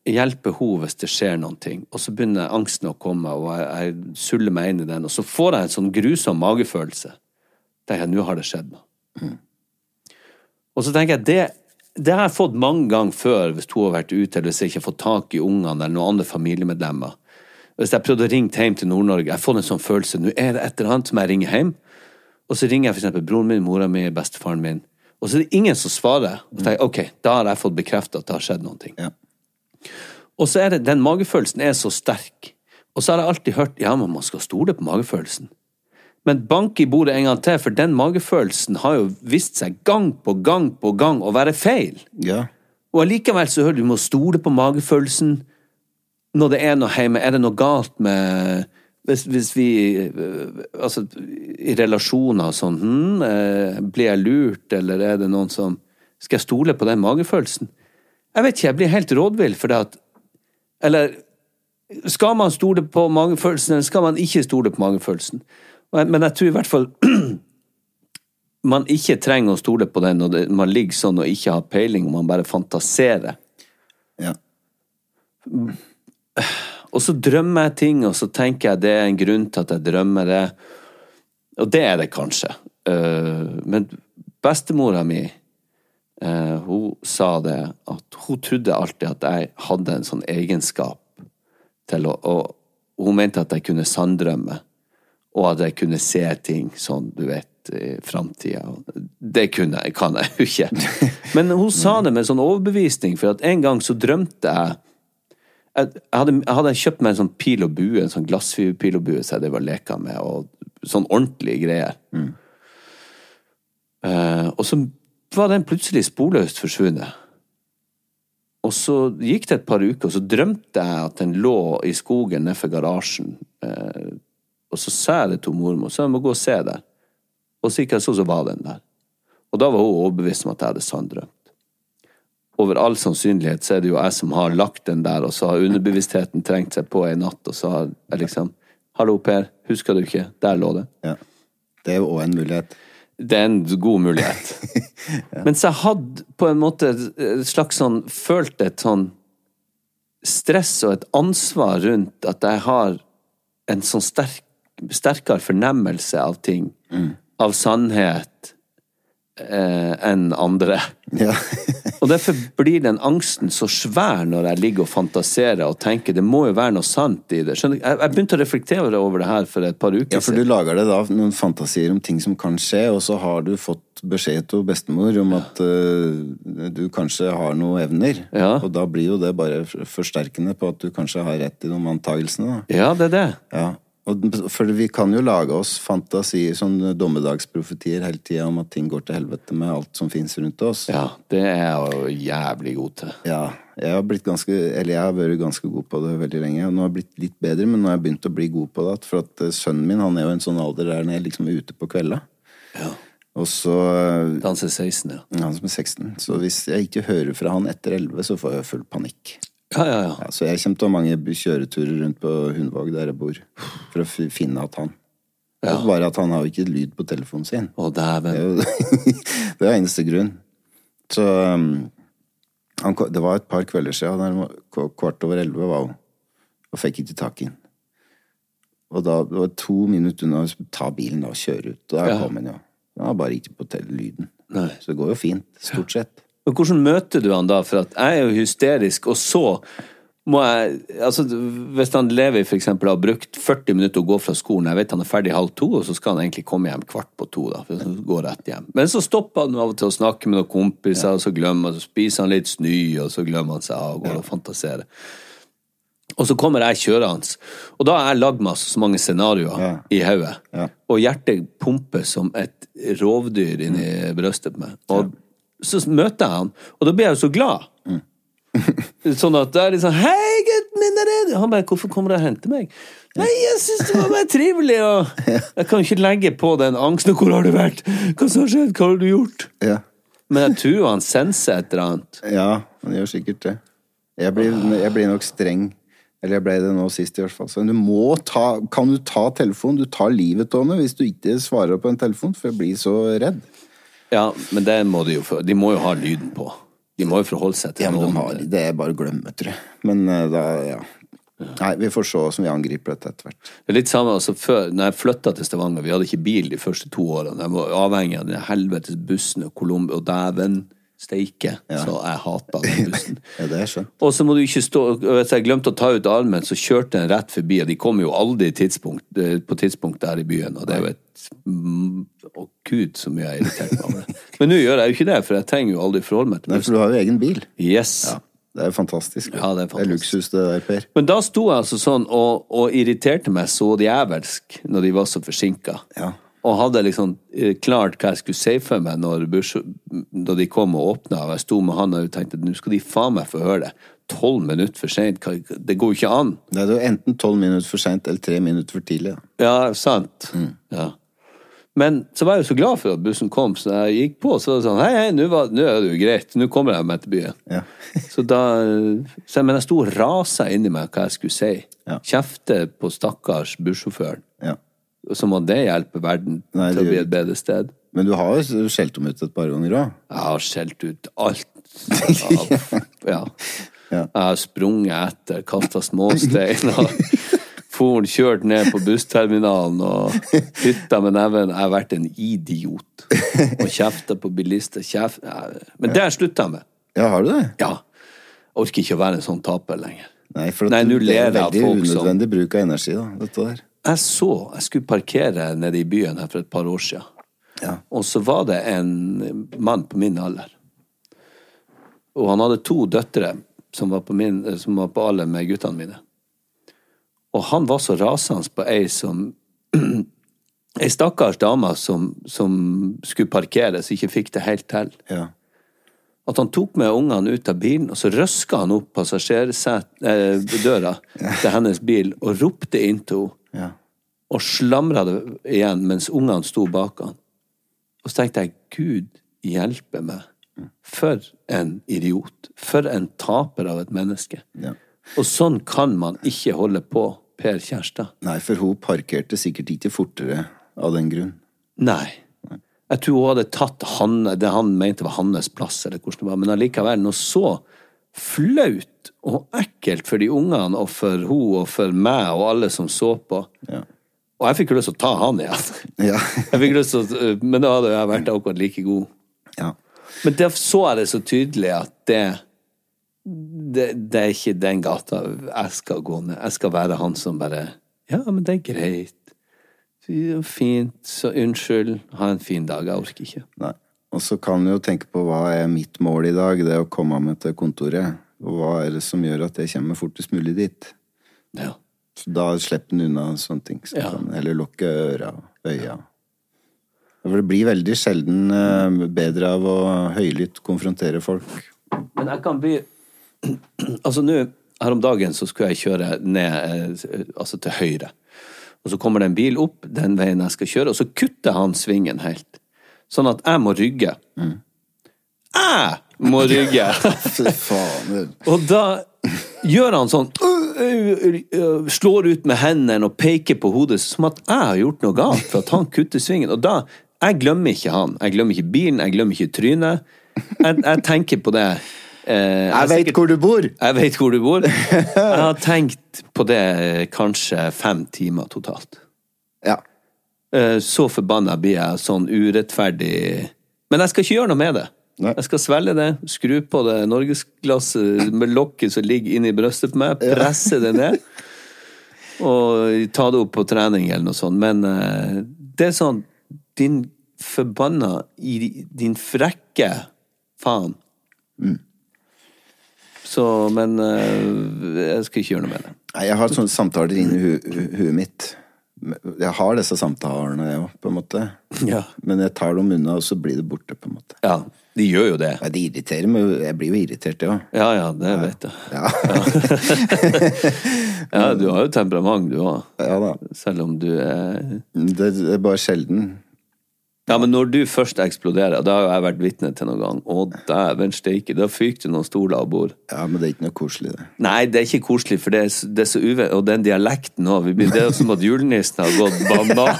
hjelpe henne hvis det skjer noen ting. Og så begynner angsten å komme, og jeg, jeg suller meg inn i den. Og så får jeg en sånn grusom magefølelse. tenker jeg, nå har det skjedd noe. Og så tenker jeg, det, det har jeg fått mange ganger før hvis hun har vært ute, eller hvis jeg ikke har fått tak i ungene eller noen andre familiemedlemmer. Hvis jeg prøvde å ringe hjem til Nord-Norge, jeg får en sånn følelse, nå er det et eller annet som jeg ringer hjem, og så ringer jeg eksempel broren min, mora mi, bestefaren min, og så er det ingen som svarer. Og tenker ok, da har jeg fått bekreftet at det har skjedd ting. Ja. Og så er det, den magefølelsen er så sterk. Og så har jeg alltid hørt, ja, men man skal stole på magefølelsen. Men bank i bordet en gang til, for den magefølelsen har jo vist seg gang på gang på gang å være feil. ja. Og allikevel så hører du, du må stole på magefølelsen når det er noe hjemme. Er det noe galt med, hvis, hvis vi eh, Altså, i relasjoner og sånn hm, eh, Blir jeg lurt, eller er det noen som Skal jeg stole på den magefølelsen? Jeg vet ikke, jeg blir helt rådvill for det at Eller skal man stole på magefølelsen, eller skal man ikke stole på magefølelsen? Men jeg tror i hvert fall man ikke trenger å stole på den når man ligger sånn og ikke har peiling, og man bare fantaserer. Ja. Og så drømmer jeg ting, og så tenker jeg det er en grunn til at jeg drømmer det. Og det er det kanskje. Eh, Men bestemora mi, eh, hun sa det at hun trodde alltid at jeg hadde en sånn egenskap til å Og hun mente at jeg kunne sanndrømme. Og at jeg kunne se ting sånn, du vet, framtida. Det kunne jeg, kan jeg jo ikke. Men hun sa det med sånn overbevisning, for at en gang så drømte jeg jeg hadde, jeg hadde kjøpt meg en sånn pil og bue, en sånn glassfiberpil og bue, som jeg drev og leka med, og sånn ordentlige greier. Eh, og så var den plutselig sporløst forsvunnet. Og så gikk det et par uker, og så drømte jeg at den lå i skogen nedfor garasjen. Eh, og så sa jeg det til mormor, så jeg må gå og se der. Og så gikk jeg så, så var den der. Og da var hun overbevist om at jeg hadde sanndrømt over all sannsynlighet så er det jo jeg som har lagt den der, og så har underbevisstheten trengt seg på en natt, og så har jeg liksom Hallo, Per, husker du ikke? Der lå det. ja. Det er jo òg en mulighet. Det er en god mulighet. Mens jeg hadde på en måte et slags sånn Følt et sånn stress og et ansvar rundt at jeg har en sånn sterk, sterkere fornemmelse av ting. Av sannhet eh, enn andre. Ja. Og derfor blir den angsten så svær når jeg ligger og fantaserer og tenker det må jo være noe sant i det. Skjønner, jeg, jeg begynte å reflektere over det her for et par uker siden. ja, for du lager deg da noen fantasier om ting som kan skje, og så har du fått beskjed til bestemor om at uh, du kanskje har noen evner. Ja. Og da blir jo det bare forsterkende på at du kanskje har rett i noen antagelsene. Da. Ja, det er det. Ja. For vi kan jo lage oss fantasier, sånn dommedagsprofetier hele tida om at ting går til helvete med alt som fins rundt oss. Ja, det er jeg jo jævlig god til. Ja, jeg har blitt ganske, eller jeg har vært ganske god på det veldig lenge. Og nå har jeg blitt litt bedre, men nå har jeg begynt å bli god på det. For at eh, sønnen min han er jo en sånn alder der han er liksom ute på kvelda. Ja. Og så Han som er 16, ja. Han som er 16. Så hvis jeg ikke hører fra han etter 11, så får jeg full panikk. Ja, ja, ja. Ja, så jeg kommer til å ha mange kjøreturer rundt på Hundvåg der jeg bor, for å finne at han. Det er Bare at han har jo ikke lyd på telefonen sin. Å, Det dæven. er jo det er eneste grunn. Så um, han, Det var et par kvelder siden, han kvart over elleve var hun, og fikk ikke tak i den. Og da det var to minutter unna å ta bilen da, og kjøre ut. Og der Ja. kom han, ja. Han var bare ikke på lyden. Nei. Så det går jo fint, stort sett. Men hvordan møter du han da? For at jeg er jo hysterisk, og så må jeg Altså, hvis han Levi for eksempel har brukt 40 minutter å gå fra skolen, jeg vet han er ferdig halv to, og så skal han egentlig komme hjem kvart på to, da, for å gå rett hjem. Men så stopper han av og til å snakke med noen kompiser, og så glemmer han, så spiser han litt snø, og så glemmer han seg av og går og fantaserer. Og så kommer jeg kjørende, og da har jeg lagd meg så mange scenarioer Ja. i hodet. Ja. Og hjertet pumper som et rovdyr inni brøstet på meg. Og så møter jeg han, og da blir jeg jo så glad. sånn at det er liksom Hei, gutten min, er redd! Han bare Hvorfor kommer du og henter meg? Nei, jeg syns det var bare trivelig, og Jeg kan ikke legge på den angsten. Hvor har du vært? Hva som har skjedd? Hva har du gjort? Ja. Men jeg tror han senser et eller annet. Ja, han gjør sikkert det. Jeg blir, jeg blir nok streng. Eller jeg ble det nå sist, i hvert fall. Så du må ta, kan du ta telefonen? Du tar livet av henne hvis du ikke svarer på en telefon, for jeg blir så redd. Ja, men det må de jo få. De må jo ha lyden på. De må jo forholde seg til Ja, men de har, det er bare å glemme, tror jeg. Men eh, da, ja. Nei, vi får se hvordan vi angriper dette etter hvert. Det er litt samme, altså før, når jeg flytta til Stavanger, vi hadde ikke bil de første to årene. Jeg var avhengig av den helvetes bussen og Colombo, og dæven steike, så jeg hata den bussen. Ja, det er skjønt. Og så må du ikke stå Hvis jeg glemte å ta ut armen, så kjørte den rett forbi, og de kom jo aldri tidspunkt, eh, på tidspunkt der i byen, og det er jo et mm, Å, gud, så mye jeg har irritert meg over det. Men nå gjør jeg jo ikke det, for jeg trenger jo aldri forholde meg til Nei, for du har jo egen bil. Yes. Det er fantastisk. Ja, det er fantastisk. luksus, det der, Per. Men da sto jeg altså sånn og, og irriterte meg så djevelsk når de var så forsinka. Ja. Og hadde liksom eh, klart hva jeg skulle si for meg når, Bush, da de kom og åpna, og jeg sto med han og tenkte nå skal de faen meg få høre det. tolv minutter for seint. Det går jo ikke an. Det er jo enten tolv minutter for seint eller tre minutter for tidlig. Ja, sant. Ja. Men så var jeg jo så glad for at bussen kom, så jeg gikk på, så var det sånn Hei, hei, nå er det jo greit. Nå kommer jeg meg til byen. Ja. Så da så, Men jeg sto og rasa inni meg hva jeg skulle si. Ja. Kjefte på stakkars bussjåføren. Ja. Som må det hjelpe verden Nei, til å bli et bedre sted. Men du har jo skjelt dem ut et par ganger òg. Jeg har skjelt ut alt. Av, ja. Ja. Jeg har sprunget etter, kasta småsteiner. For kjørt ned på bussterminalen og hytta med neven. Jeg har vært en idiot. Og kjefta på bilister. Kjeft. Men det har jeg slutta med. Ja, har du det? Ja. Jeg orker ikke å være en sånn taper lenger. Nei, for Nei, det er veldig unødvendig som- bruk av energi, da, dette der. Jeg så Jeg skulle parkere nede i byen her for et par år siden. Ja. Og så var det en mann på min alder. Og han hadde to døtre som var på, min, som var på alder med guttene mine. Og han var så rasende på ei som Ei stakkars dame som, som skulle parkere, som ikke fikk det helt til. Ja. At han tok med ungene ut av bilen, og så røska han opp passasjerdøra til hennes bil og ropte inn til henne Ja. og slamra det igjen mens ungene sto bak han. Og så tenkte jeg, Gud hjelpe meg. For en idiot. For en taper av et menneske. Ja. Og sånn kan man ikke holde på, Per Kjærstad. Nei, for hun parkerte sikkert ikke fortere av den grunn. Nei. Jeg tror hun hadde tatt han, det han mente var hans plass, eller hvordan det var, men allikevel når så flaut og ekkelt for de ungene og for hun og for meg og alle som så på. Ja. Og jeg fikk jo lyst til å ta han igjen. Ja. Jeg fikk lyst til å, men da hadde jeg vært akkurat like god. ja. Men der så jeg det så tydelig at det, det Det er ikke den gata jeg skal gå ned. Jeg skal være han som bare Ja, men det er greit. Fint. Så unnskyld. Ha en fin dag. Jeg orker ikke. Nei. Og så kan du jo tenke på hva er mitt mål i dag, det å komme meg til kontoret. Og hva er det som gjør at jeg kommer fortest mulig dit? Ja. Så da slipper en unna sånne ting. Så Ja. kan, eller lukke øra og øya. For det blir veldig sjelden eh, bedre av å høylytt konfrontere folk. Men jeg kan bli Altså nå, her om dagen så skulle jeg kjøre ned eh, altså til høyre. Og så kommer det en bil opp den veien jeg skal kjøre, og så kutter han svingen helt. Sånn at jeg må rygge. Jeg må rygge! Fy faen. Og da gjør han sånn Slår ut med hendene og peker på hodet som at jeg har gjort noe galt for at han kutter svingen. Og da Jeg glemmer ikke han. Jeg glemmer ikke bilen, jeg glemmer ikke trynet. Jeg, jeg tenker på det. Eh, Jeg veit hvor du bor! Jeg vet hvor du bor. Jeg har tenkt på det kanskje fem timer totalt. Ja. Eh, Så forbanna blir jeg sånn urettferdig Men jeg skal ikke gjøre noe med det. Nei. Jeg skal svelge det, skru på det norgesglasset med lokket som ligger inni brystet på meg, presse det ned. Og ta det opp på trening eller noe sånt. Men eh, det er sånn Din forbanna Din frekke faen. Så, men eh, jeg skal ikke gjøre noe med det. Nei, Jeg har sånne samtaler inni hu hu huet mitt. Jeg har disse samtalene, jeg òg, på en måte. Ja. Men jeg tar dem unna, og så blir det borte, på en måte. Ja, de gjør jo det. Ja, de irriterer meg. Jeg blir jo irritert, jeg òg. Ja, ja, det vet jeg. Ja. Ja, du har jo temperament, du òg. ja da. Selv om du er Det det er bare sjelden. Ja, men når du først eksploderer, da har jo jeg vært vitne til noen gang, å dæven steike, da fyker det noen stoler og bord. Ja, men det er ikke noe koselig, det. Nei, det er ikke koselig, for det er, det er så uve... Og den dialekten òg. Det er jo som at julenissen har gått bamba.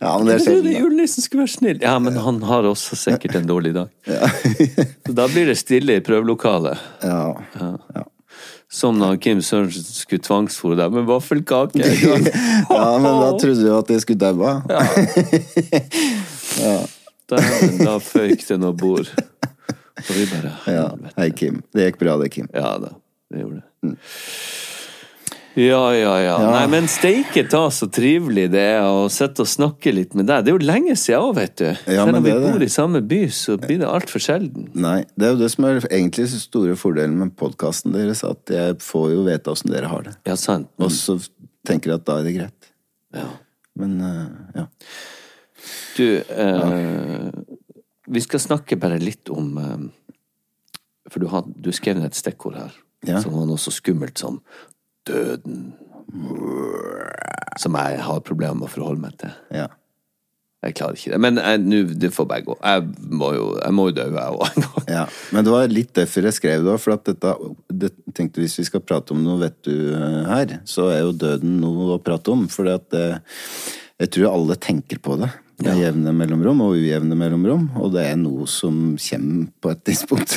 Ja, men det er sjelden. julenissen skulle være snill. Ja, men han har også sikkert en dårlig dag. Så da blir det stille i prøvelokalet. Ja. ja. Som da Kim Sørensen skulle tvangsfòre deg med vaffelkake. ja, men da trodde du at jeg skulle daue. ja da føyk det noe bord. Og vi bare Ja. Hei, Kim. Det gikk bra, det, Kim. Ja da, det gjorde det. Ja, ja, ja. Nei, men steike ta så trivelig det er å sitte og snakke litt med deg. Det er jo lenge siden òg, vet du. Ja, Selv om vi bor i samme by, så blir det altfor sjelden. Nei, det er jo det som er egentlig så store fordelen med podkasten deres, at jeg får jo vite åssen dere har det. Ja, sant. Og så tenker jeg at da er det greit. Ja. Men uh, ja. Du, eh, vi skal snakke bare litt om uh, For du, had, du skrev ned et stikkord her, Ja. som var noe så skummelt som døden. Som jeg har problemer med å forholde meg til. Ja. Jeg klarer ikke det. Men jeg- nå, det får bare gå. Jeg må jo, jeg må jo dø, jeg òg. ja. Men det var litt derfor jeg skrev det òg, for at dette det, tenkte Hvis vi skal prate om noe, vet du, eh, her, så er jo døden noe å prate om. For at jeg tror alle tenker på det med jevne mellomrom og ujevne mellomrom, og det er noe som kommer på et tidspunkt.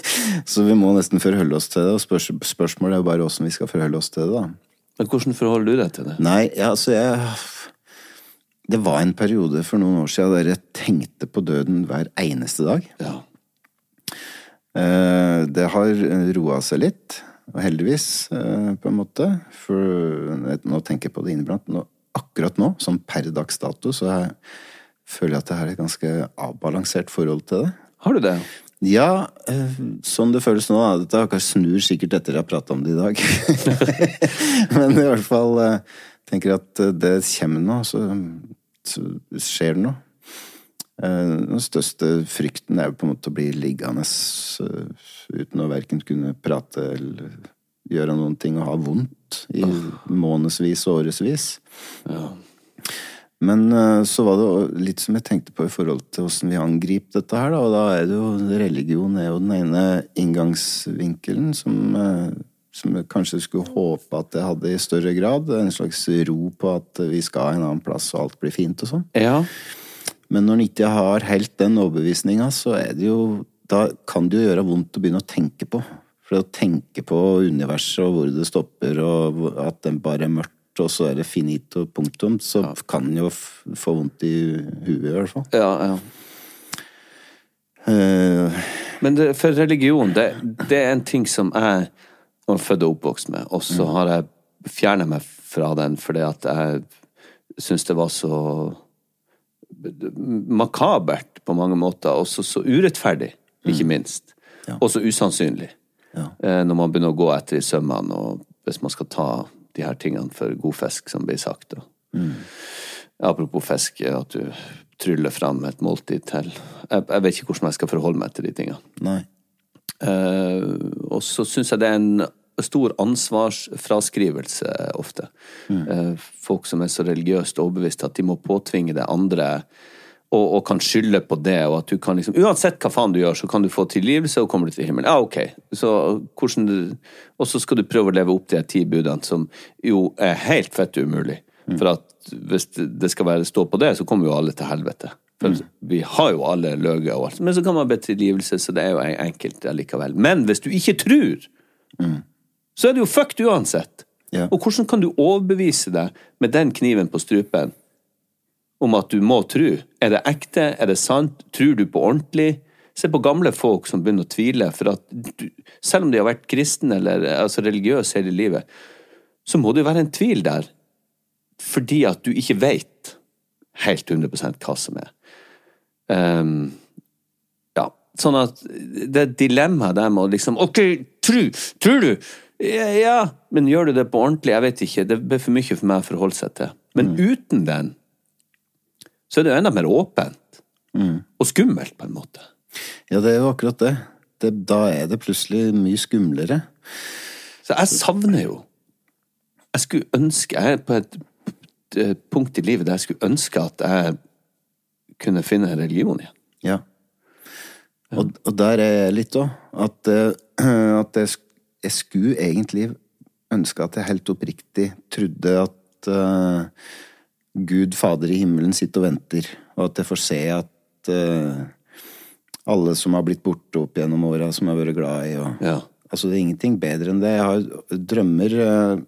så vi må nesten forholde oss til det, og spørs, spørsmålet er jo bare åssen vi skal forholde oss til det, da. Men hvordan forholder du deg til det? Nei, ja, altså jeg Det var en periode for noen år siden der jeg tenkte på døden hver eneste dag. Ja. Eh, Det har roa seg litt, og heldigvis, eh, på en måte. For jeg- nå tenker jeg på det inniblant. Nå, akkurat nå, som per dags dato, så jeg, føler jeg at jeg har et ganske avbalansert forhold til det. Har du det? Ja, eh, sånn det føles nå. Dette akkurat snur sikkert etter jeg har prata om det i dag. Men i hvert fall eh, tenker jeg at eh, det kommer nå, så, skjer det noe. Den største frykten er jo på en måte å bli liggende uten å verken kunne prate eller gjøre noen ting og ha vondt i månedsvis og årevis. Men eh, så var det litt som jeg tenkte på i forhold til hvordan vi angriper dette her, da. Og da er det jo religion er jo den ene inngangsvinkelen som, eh, som jeg kanskje skulle håpe at jeg hadde i større grad. En slags ro på at vi skal en annen plass og alt blir fint og sånn. Ja. Men når en ikke har helt den overbevisninga, så er det jo Da kan det jo gjøre vondt å begynne å tenke på. For å tenke på universet og hvor det stopper, og at det bare er mørkt, og så er det finito punktum, så kan en jo få vondt i huet, i hvert fall. ja, ja. Uh, Men det, for religion, det, det er en ting som jeg var født og oppvokst med, og så har jeg fjernet meg fra den fordi at jeg syns det var så makabert på mange måter, og så, så urettferdig, ikke minst. Og så usannsynlig. ja. Når man begynner å gå etter i sømmene, og hvis man skal ta de her tingene for god fisk, som blir sagt. Mm. Apropos fisk, at du tryller fram et måltid til jeg, jeg vet ikke hvordan jeg skal forholde meg til de tingene. nei. Uh, og så syns jeg det er en stor ansvarsfraskrivelse ofte. Eh, folk som er så religiøst overbevist at de må påtvinge det andre, og, og kan skylde på det, og at du kan liksom Uansett hva faen du gjør, så kan du få tilgivelse, og kommer du til himmelen. Ja, ok. Så hvordan du Og så skal du prøve å leve opp til de ti budene, som jo er helt fett umulig. For at hvis det skal være stå på det, så kommer jo alle til helvete. For vi har jo alle løyet og alt. Men så kan man be tilgivelse, så det er jo enkelt allikevel. Men hvis du ikke tror, så er det jo fucked uansett. Yeah. Og hvordan kan du overbevise deg med den kniven på strupen om at du må tro? Er det ekte? Er det sant? Tror du på ordentlig? Se på gamle folk som begynner å tvile, for at du, selv om de har vært kristne eller altså religiøse hele livet, så må det jo være en tvil der, fordi at du ikke vet helt 100 hva som er. Um, ja, sånn at det dilemmaet dilemma der med å liksom Ok, tru, tror du? Ja, ja, men gjør du det på ordentlig? Jeg vet ikke. Det blir for mye for meg å forholde seg til. Men uten den, så er det enda mer åpent. Og skummelt, på en måte. Ja, det er jo akkurat det. det. Da er det plutselig mye skumlere. Så jeg savner jo Jeg skulle ønske Jeg er på et, et punkt i livet der jeg skulle ønske at jeg kunne finne en religion igjen. Ja. Og, og der er jeg litt òg. At, eh, at jeg, jeg skulle egentlig ønske at jeg helt oppriktig trodde at eh, Gud Fader i himmelen sitter og venter, og at jeg får se at uh, alle som har blitt borte opp gjennom åra, som jeg har vært glad i og Ja. Altså, det er ingenting bedre enn det. Jeg har drømmer uh,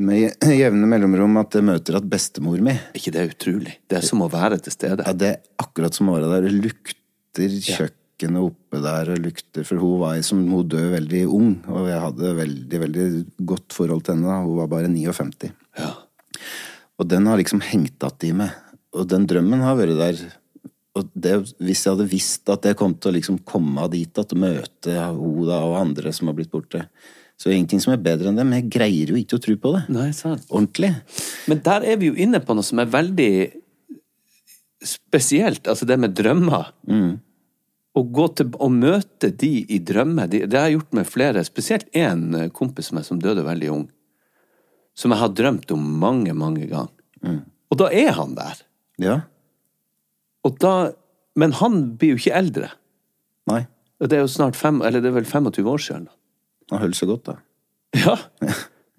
med jevne mellomrom at jeg møter at bestemor mi ikke det er utrolig? Det er som å være til stede. ja, det er akkurat som åra der. Det lukter kjøkkenet oppe der, og lukter For hun var som hun døde veldig ung, og jeg hadde veldig, veldig godt forhold til henne da. Hun var bare 59. Ja. Og den har liksom hengt igjen i meg. Og den drømmen har vært der. Og det, hvis jeg hadde visst at jeg kom til å liksom komme dit at møte Oda og andre som har blitt borte, så er ingenting som er bedre enn det. Men jeg greier jo ikke å tro på det. Nei, sant. Ordentlig. Men der er vi jo inne på noe som er veldig spesielt. Altså det med drømmer. å gå til å møte de i drømmer, de, det har jeg gjort med flere, spesielt én kompis med som døde veldig ung, som jeg har drømt om mange, mange ganger. Og da er han der. Ja. Og da, men han blir jo ikke eldre. Nei. Det er jo snart fem, eller det er vel 25 år siden. Han holder seg godt, da. Ja.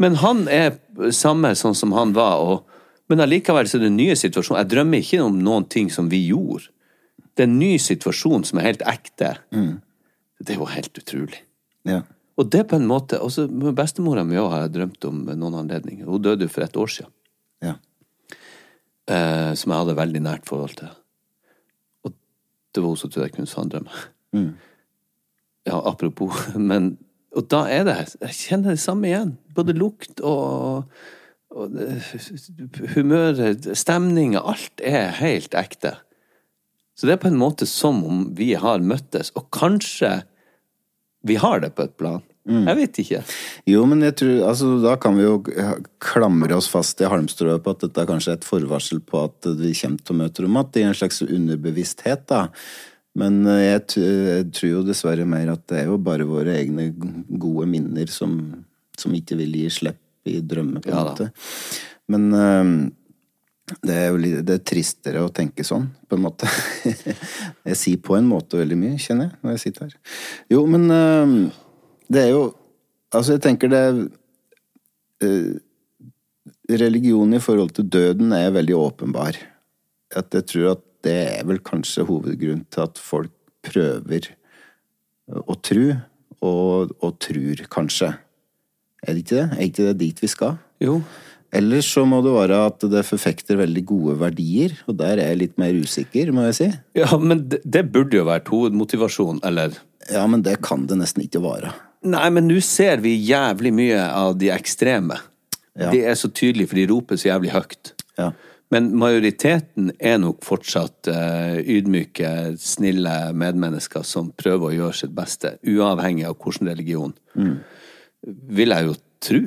Men han er samme sånn som han var, og, men allikevel så er det en nye situasjon. Jeg drømmer ikke om noen ting som vi gjorde. Det er en ny situasjon som er helt ekte. Det er jo helt utrolig. Ja. Og det på en måte med Bestemora mi òg har jeg drømt om noen anledninger. Hun døde jo for et år siden. Ja. eh, som jeg hadde veldig nært forhold til. Og det var hun som trodde jeg kunne sanndrømme. Ja, apropos. Men, og da er det Jeg kjenner det samme igjen. Både lukt og, og det- humøret, stemninga. Alt er helt ekte. Så det er på en måte som om vi har møttes, og kanskje vi har det på et plan. Jeg vet ikke. Jo, men jeg tror, altså, da kan vi jo klamre oss fast i halmstrået på at dette er kanskje et forvarsel på at vi kommer til å møte igjen, i en slags underbevissthet, da. Men eh, jeg, jeg tror jo dessverre mer at det er jo bare våre egne gode minner som, som ikke vil gi slipp i drømmer, på en Ja måte. Men eh, det er jo litt, det er tristere å tenke sånn, på en måte. jeg sier på en måte veldig mye, kjenner jeg, når jeg sitter her. Jo, men eh, det er jo Altså, jeg tenker det eh, Religion i forhold til døden er veldig åpenbar. At jeg tror at det er vel kanskje hovedgrunnen til at folk prøver å tru, og, og trur, kanskje. Er det ikke det? Er ikke det dit vi skal? Jo. Ellers så må det være at det forfekter veldig gode verdier, og der er jeg litt mer usikker, må jeg si. Ja, men det, det burde jo vært hovedmotivasjon, eller Ja, men det kan det nesten ikke være. Nei, men nå ser vi jævlig mye av de ekstreme. Ja. Det er så tydelig, for de roper så jævlig høyt. Ja. Men majoriteten er nok fortsatt uh, ydmyke, snille medmennesker som prøver å gjøre sitt beste, uavhengig av hvilken religion. Vil jeg jo tro.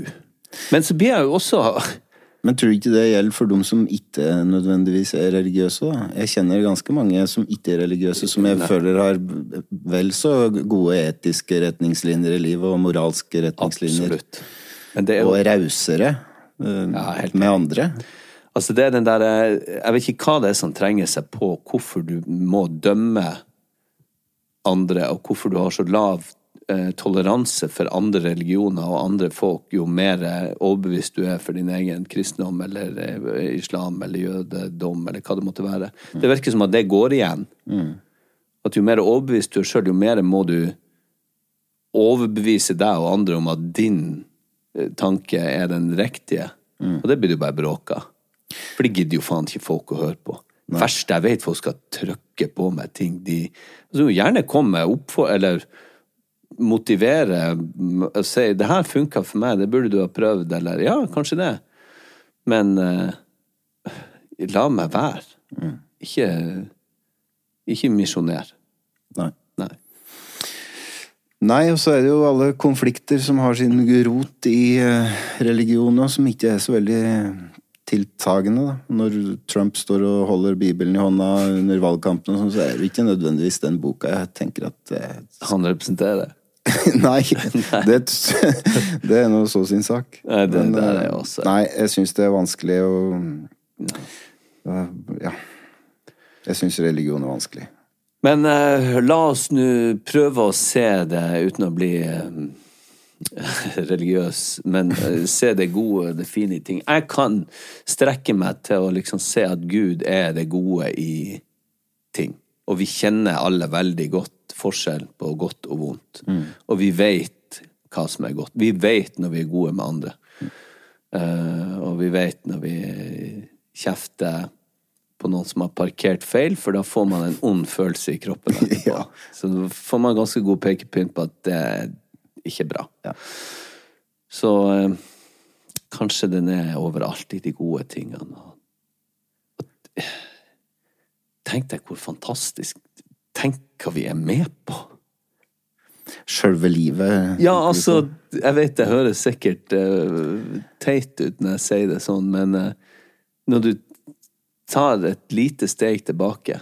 Men så blir jeg jo også Men tror du ikke det gjelder for dem som ikke nødvendigvis er religiøse? da? Jeg kjenner ganske mange som ikke er religiøse, som jeg føler har vel så gode etiske retningslinjer i livet, og moralske retningslinjer. Absolutt. Men det jo Og rausere uh, Ja, helt med andre. Altså det er den der Jeg vet ikke hva det er som trenger seg på hvorfor du må dømme andre, og hvorfor du har så lav eh, toleranse for andre religioner og andre folk, jo mer eh, overbevist du er for din egen kristendom eller eh, islam eller jødedom eller hva det måtte være. Det virker som at det går igjen. At jo mer overbevist du er sjøl, jo mer må du overbevise deg og andre om at din eh, tanke er den riktige. Og det blir du bare bråka. For det gidder jo faen ikke folk å høre på. Verst jeg vet folk skal trykke på meg ting de altså, Gjerne kommer med oppfor... Eller motivere og si 'det her funka for meg, det burde du ha prøvd', eller 'ja, kanskje det'. Men uh, la meg være. Ikke Ikke misjoner. Nei. Nei. Nei, og så er det jo alle konflikter som har sin rot i eh, religion, og som ikke er så veldig tiltagende. da. Når Trump står og holder Bibelen i hånda under valgkampen, sånn, så er det ikke nødvendigvis den boka jeg tenker at eh, Han representerer. Nei, det, det er nå så sin sak. Nei, det Men, det er jeg også- Nei, jeg syns det er vanskelig å Ja. ja. Jeg syns religion er vanskelig. Men uh, la oss nå prøve å se det uten å bli eh, religiøs, men eh, se det gode, det fine i ting. Jeg kan strekke meg til å liksom se at Gud er det gode i ting. Og vi kjenner alle veldig godt forskjell på godt og vondt. Og vi vet hva som er godt. Vi vet når vi er gode med andre. Uh, og vi vet når vi kjefter på noen som har parkert feil, for da får man en ond følelse i kroppen etterpå. Ja. Så da får man ganske god pekepynt på at det er ikke bra. Ja. Så eh, kanskje den er overalt i de gode tingene. Og, tenk deg hvor fantastisk Tenk hva vi er med på! Sjølve livet. Ja, altså, jeg vet det høres sikkert uh, teit ut når jeg sier det sånn, men uh, når du tar et lite steg tilbake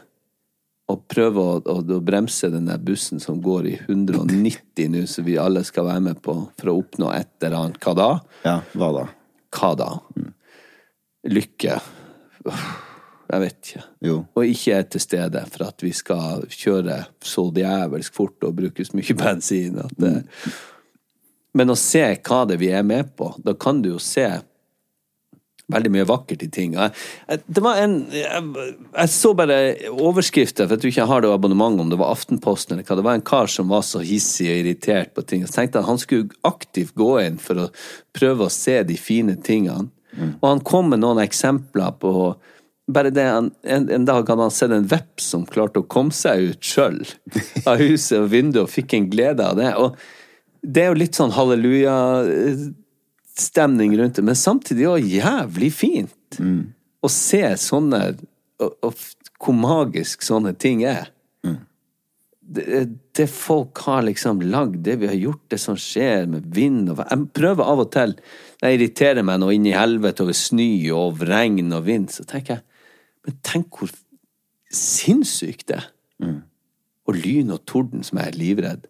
og prøver å, å, å bremse den der bussen som går i 190 nå, som vi alle skal være med på for å oppnå et eller annet. Hva da? Ja, hva da? Hva da? Lykke. Uff, Jeg vet ikke. Jo. Og ikke er til stede for at vi skal kjøre så djevelsk fort og bruke så mye bensin at det Men å se hva det er vi er med på, da kan du jo se veldig mye vakkert i ting. Jeg, jeg, det var en jeg, jeg så bare overskrifter, for jeg tror ikke jeg har det abonnement om det var Aftenposten eller hva. Det var en kar som var så hissig og irritert på ting. Så tenkte jeg at han skulle aktivt gå inn for å prøve å se de fine tingene. Og han kom med noen eksempler på bare det en, en dag hadde han sett en veps som klarte å komme seg ut sjøl av huset og vinduet, og fikk en glede av det. Og det er jo litt sånn halleluja-stemning rundt det, men samtidig òg jævlig fint å se sånne og, og hvor magisk sånne ting er. Det, det folk har liksom lagd, det vi har gjort, det som skjer med vind og Jeg prøver av og til, når jeg irriterer meg nå inn i helvete over snø og over regn og vind, så tenker jeg Men tenk hvor sinnssykt det er. Og lyn og torden som jeg er livredd.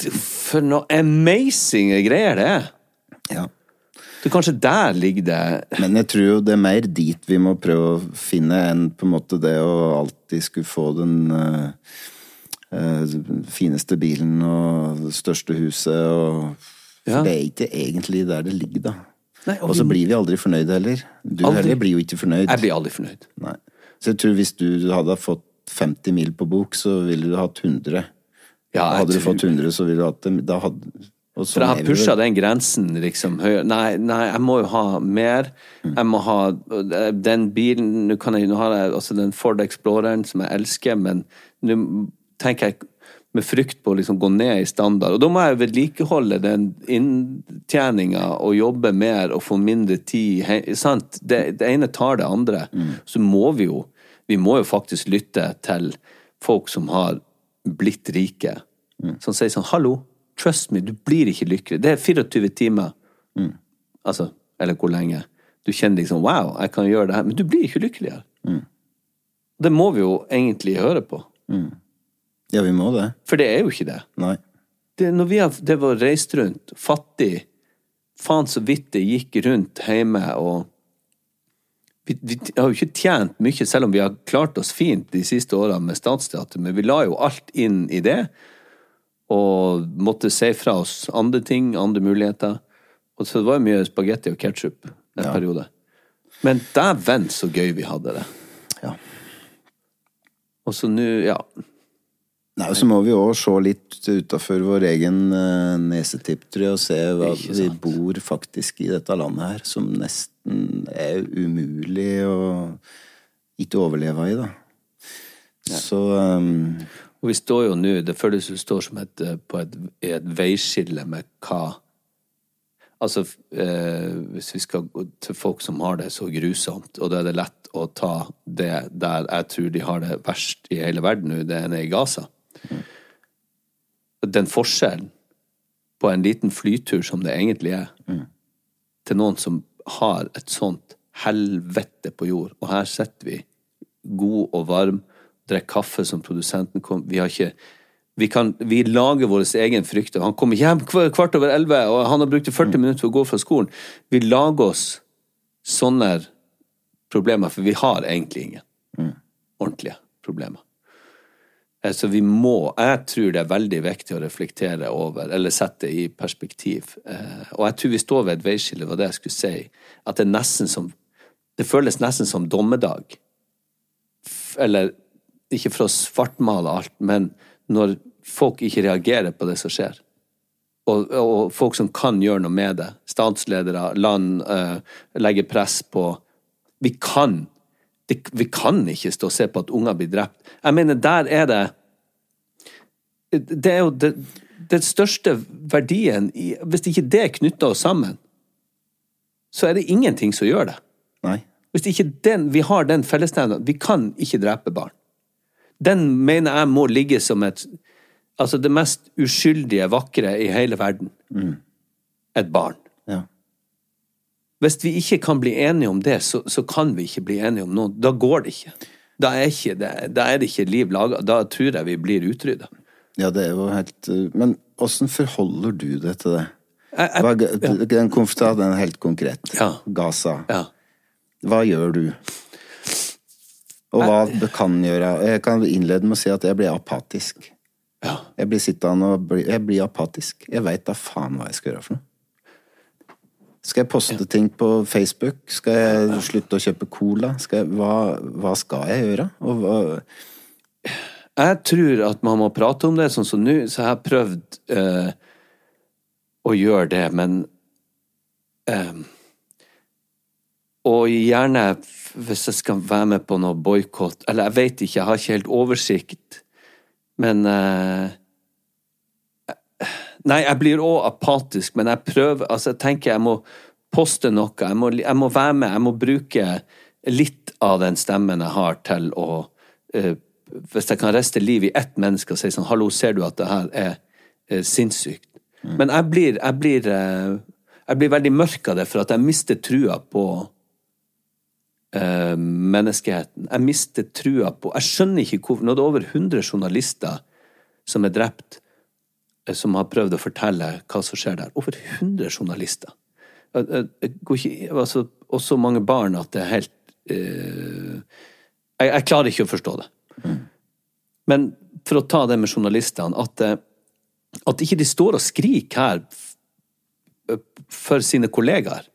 For noe amazing greier det er! Ja. Det kanskje der ligger det Men jeg tror jo det er mer dit vi må prøve å finne, enn på en måte det å alltid skulle få den uh, uh, fineste bilen og det største huset og Ja. det er ikke egentlig der det ligger, da. Nei, og så blir vi aldri fornøyd heller. Du Aldri. heller blir jo ikke fornøyd. Jeg blir aldri fornøyd. Nei. Så jeg tror hvis du hadde fått 50 mil på bok, så ville du hatt 100. Ja, hadde du fått 100, så ville du hatt det. Da hadde, og For sånn jeg har er pusha den grensen liksom høyere. Nei, nei, jeg må jo ha mer. Jeg må ha den bilen Nå kan jeg, nå har jeg altså den Ford Exploreren som jeg elsker, men nå tenker jeg med frykt på å liksom gå ned i standard. Og da må jeg vedlikeholde den inntjeninga og jobbe mer og få mindre tid. Sant? Det, det ene tar det andre. Så må vi jo Vi må jo faktisk lytte til folk som har blitt rike. Som sier sånn Hallo, trust me, du blir ikke lykkelig. Det er 24 timer. Altså, eller hvor lenge. Du kjenner liksom Wow, jeg kan gjøre det her. Men du blir ikke lykkeligere. Det må vi jo egentlig høre på. Ja, vi må det. For det er jo ikke det. Nei. det når vi har det var reist rundt, fattig Faen så vidt det gikk rundt hjemme, og vi, vi har jo ikke tjent mye, selv om vi har klart oss fint de siste årene med Statsteatret, men vi la jo alt inn i det, og måtte si fra oss andre ting, andre muligheter. Og så det var jo mye spagetti og ketsjup en Ja. periode. Men dæven så gøy vi hadde det. Ja. Og så nå, ja. Nei, og så må vi òg se litt utafor vår egen uh, nesetipp, og se hva vi bor faktisk i dette landet her, som nesten er umulig å ikke overleve i, da. Så um, Og vi står jo nå, det føles som vi står som et, eh, på et, et veiskille med hva Altså, eh, hvis vi skal gå til folk som har det så grusomt, og da er det lett å ta det der jeg tror de har det verst i hele verden nå, det er nede i Gaza. Den forskjellen på en liten flytur som det egentlig er, til noen som har et sånt helvete på jord, og her sitter vi god og varm, drikker kaffe som produsenten kom. Vi har ikke vi, kan, vi lager vår egen frykt. Han kommer hjem kvart over elleve, og han har brukt 40 minutter på å gå fra skolen. Vi lager oss sånne problemer, for vi har egentlig ingen ordentlige problemer. Eh, Så vi må Jeg tror det er veldig viktig å reflektere over, eller sette i perspektiv. Eh, Og jeg tror vi står ved et veiskille, var det jeg skulle si. At det nesten som Det føles nesten som dommedag. Eller ikke for å svartmale alt, men når folk ikke reagerer på det som skjer. Og, og folk som kan gjøre noe med det. Statsledere, land, eh, legger press på Vi kan det, Vi kan ikke stå og se på at unger blir drept. Jeg mener, der er det Det er jo det, den største verdien i, Hvis ikke det knytter oss sammen, så er det ingenting som gjør det. nei. Hvis ikke den, vi har den fellesnevneren Vi kan ikke drepe barn. Den mener jeg må ligge som et Altså det mest uskyldige, vakre i hele verden. Et barn. Hvis vi ikke kan bli enige om det, så, så kan vi ikke bli enige om noe. Da går det ikke. da er, ikke det, da er det ikke liv laga. Da tror jeg vi blir utrydda. Ja, det er jo helt uh, Men åssen forholder du deg til det? Jeg- jeg- Hva, den konflikten, er helt konkret. Ja. Gaza. Ja. Hva gjør du? Og hva jeg, kan gjøre? Jeg kan innlede med å si at jeg blir apatisk. ja. Jeg blir sittende og bli, jeg blir apatisk. Jeg veit da faen hva jeg skal gjøre for noe. Skal jeg poste ting på Facebook? Skal jeg slutte å kjøpe cola? Skal jeg, hva, hva skal jeg gjøre? Og hva, Jeg tror at man må prate om det, sånn som nå, så jeg har prøvd eh, å gjøre det, men eh, Og gjerne hvis jeg skal være med på noe boikott Eller jeg vet ikke, jeg har ikke helt oversikt, men eh, Nei, jeg blir òg apatisk, men jeg prøver Altså, jeg tenker jeg må poste noe. Jeg må, jeg må være med. Jeg må bruke litt av den stemmen jeg har, til å uh, Hvis jeg kan riste liv i ett menneske og si sånn Hallo, ser du at det her er uh, sinnssykt? Men jeg blir, jeg blir uh, Jeg blir veldig mørk av det, for at jeg mister trua på eh, menneskeheten. Jeg mister trua på Jeg skjønner ikke hvorfor Når det er over 100 journalister som er drept, som har prøvd å fortelle hva som skjer der. Over 100 journalister. Går ikke, altså, og så mange barn at det er helt uh, jeg, jeg klarer ikke å forstå det. Men for å ta det med journalistene, at, eh, at ikke de står og skriker her for sine kollegaer.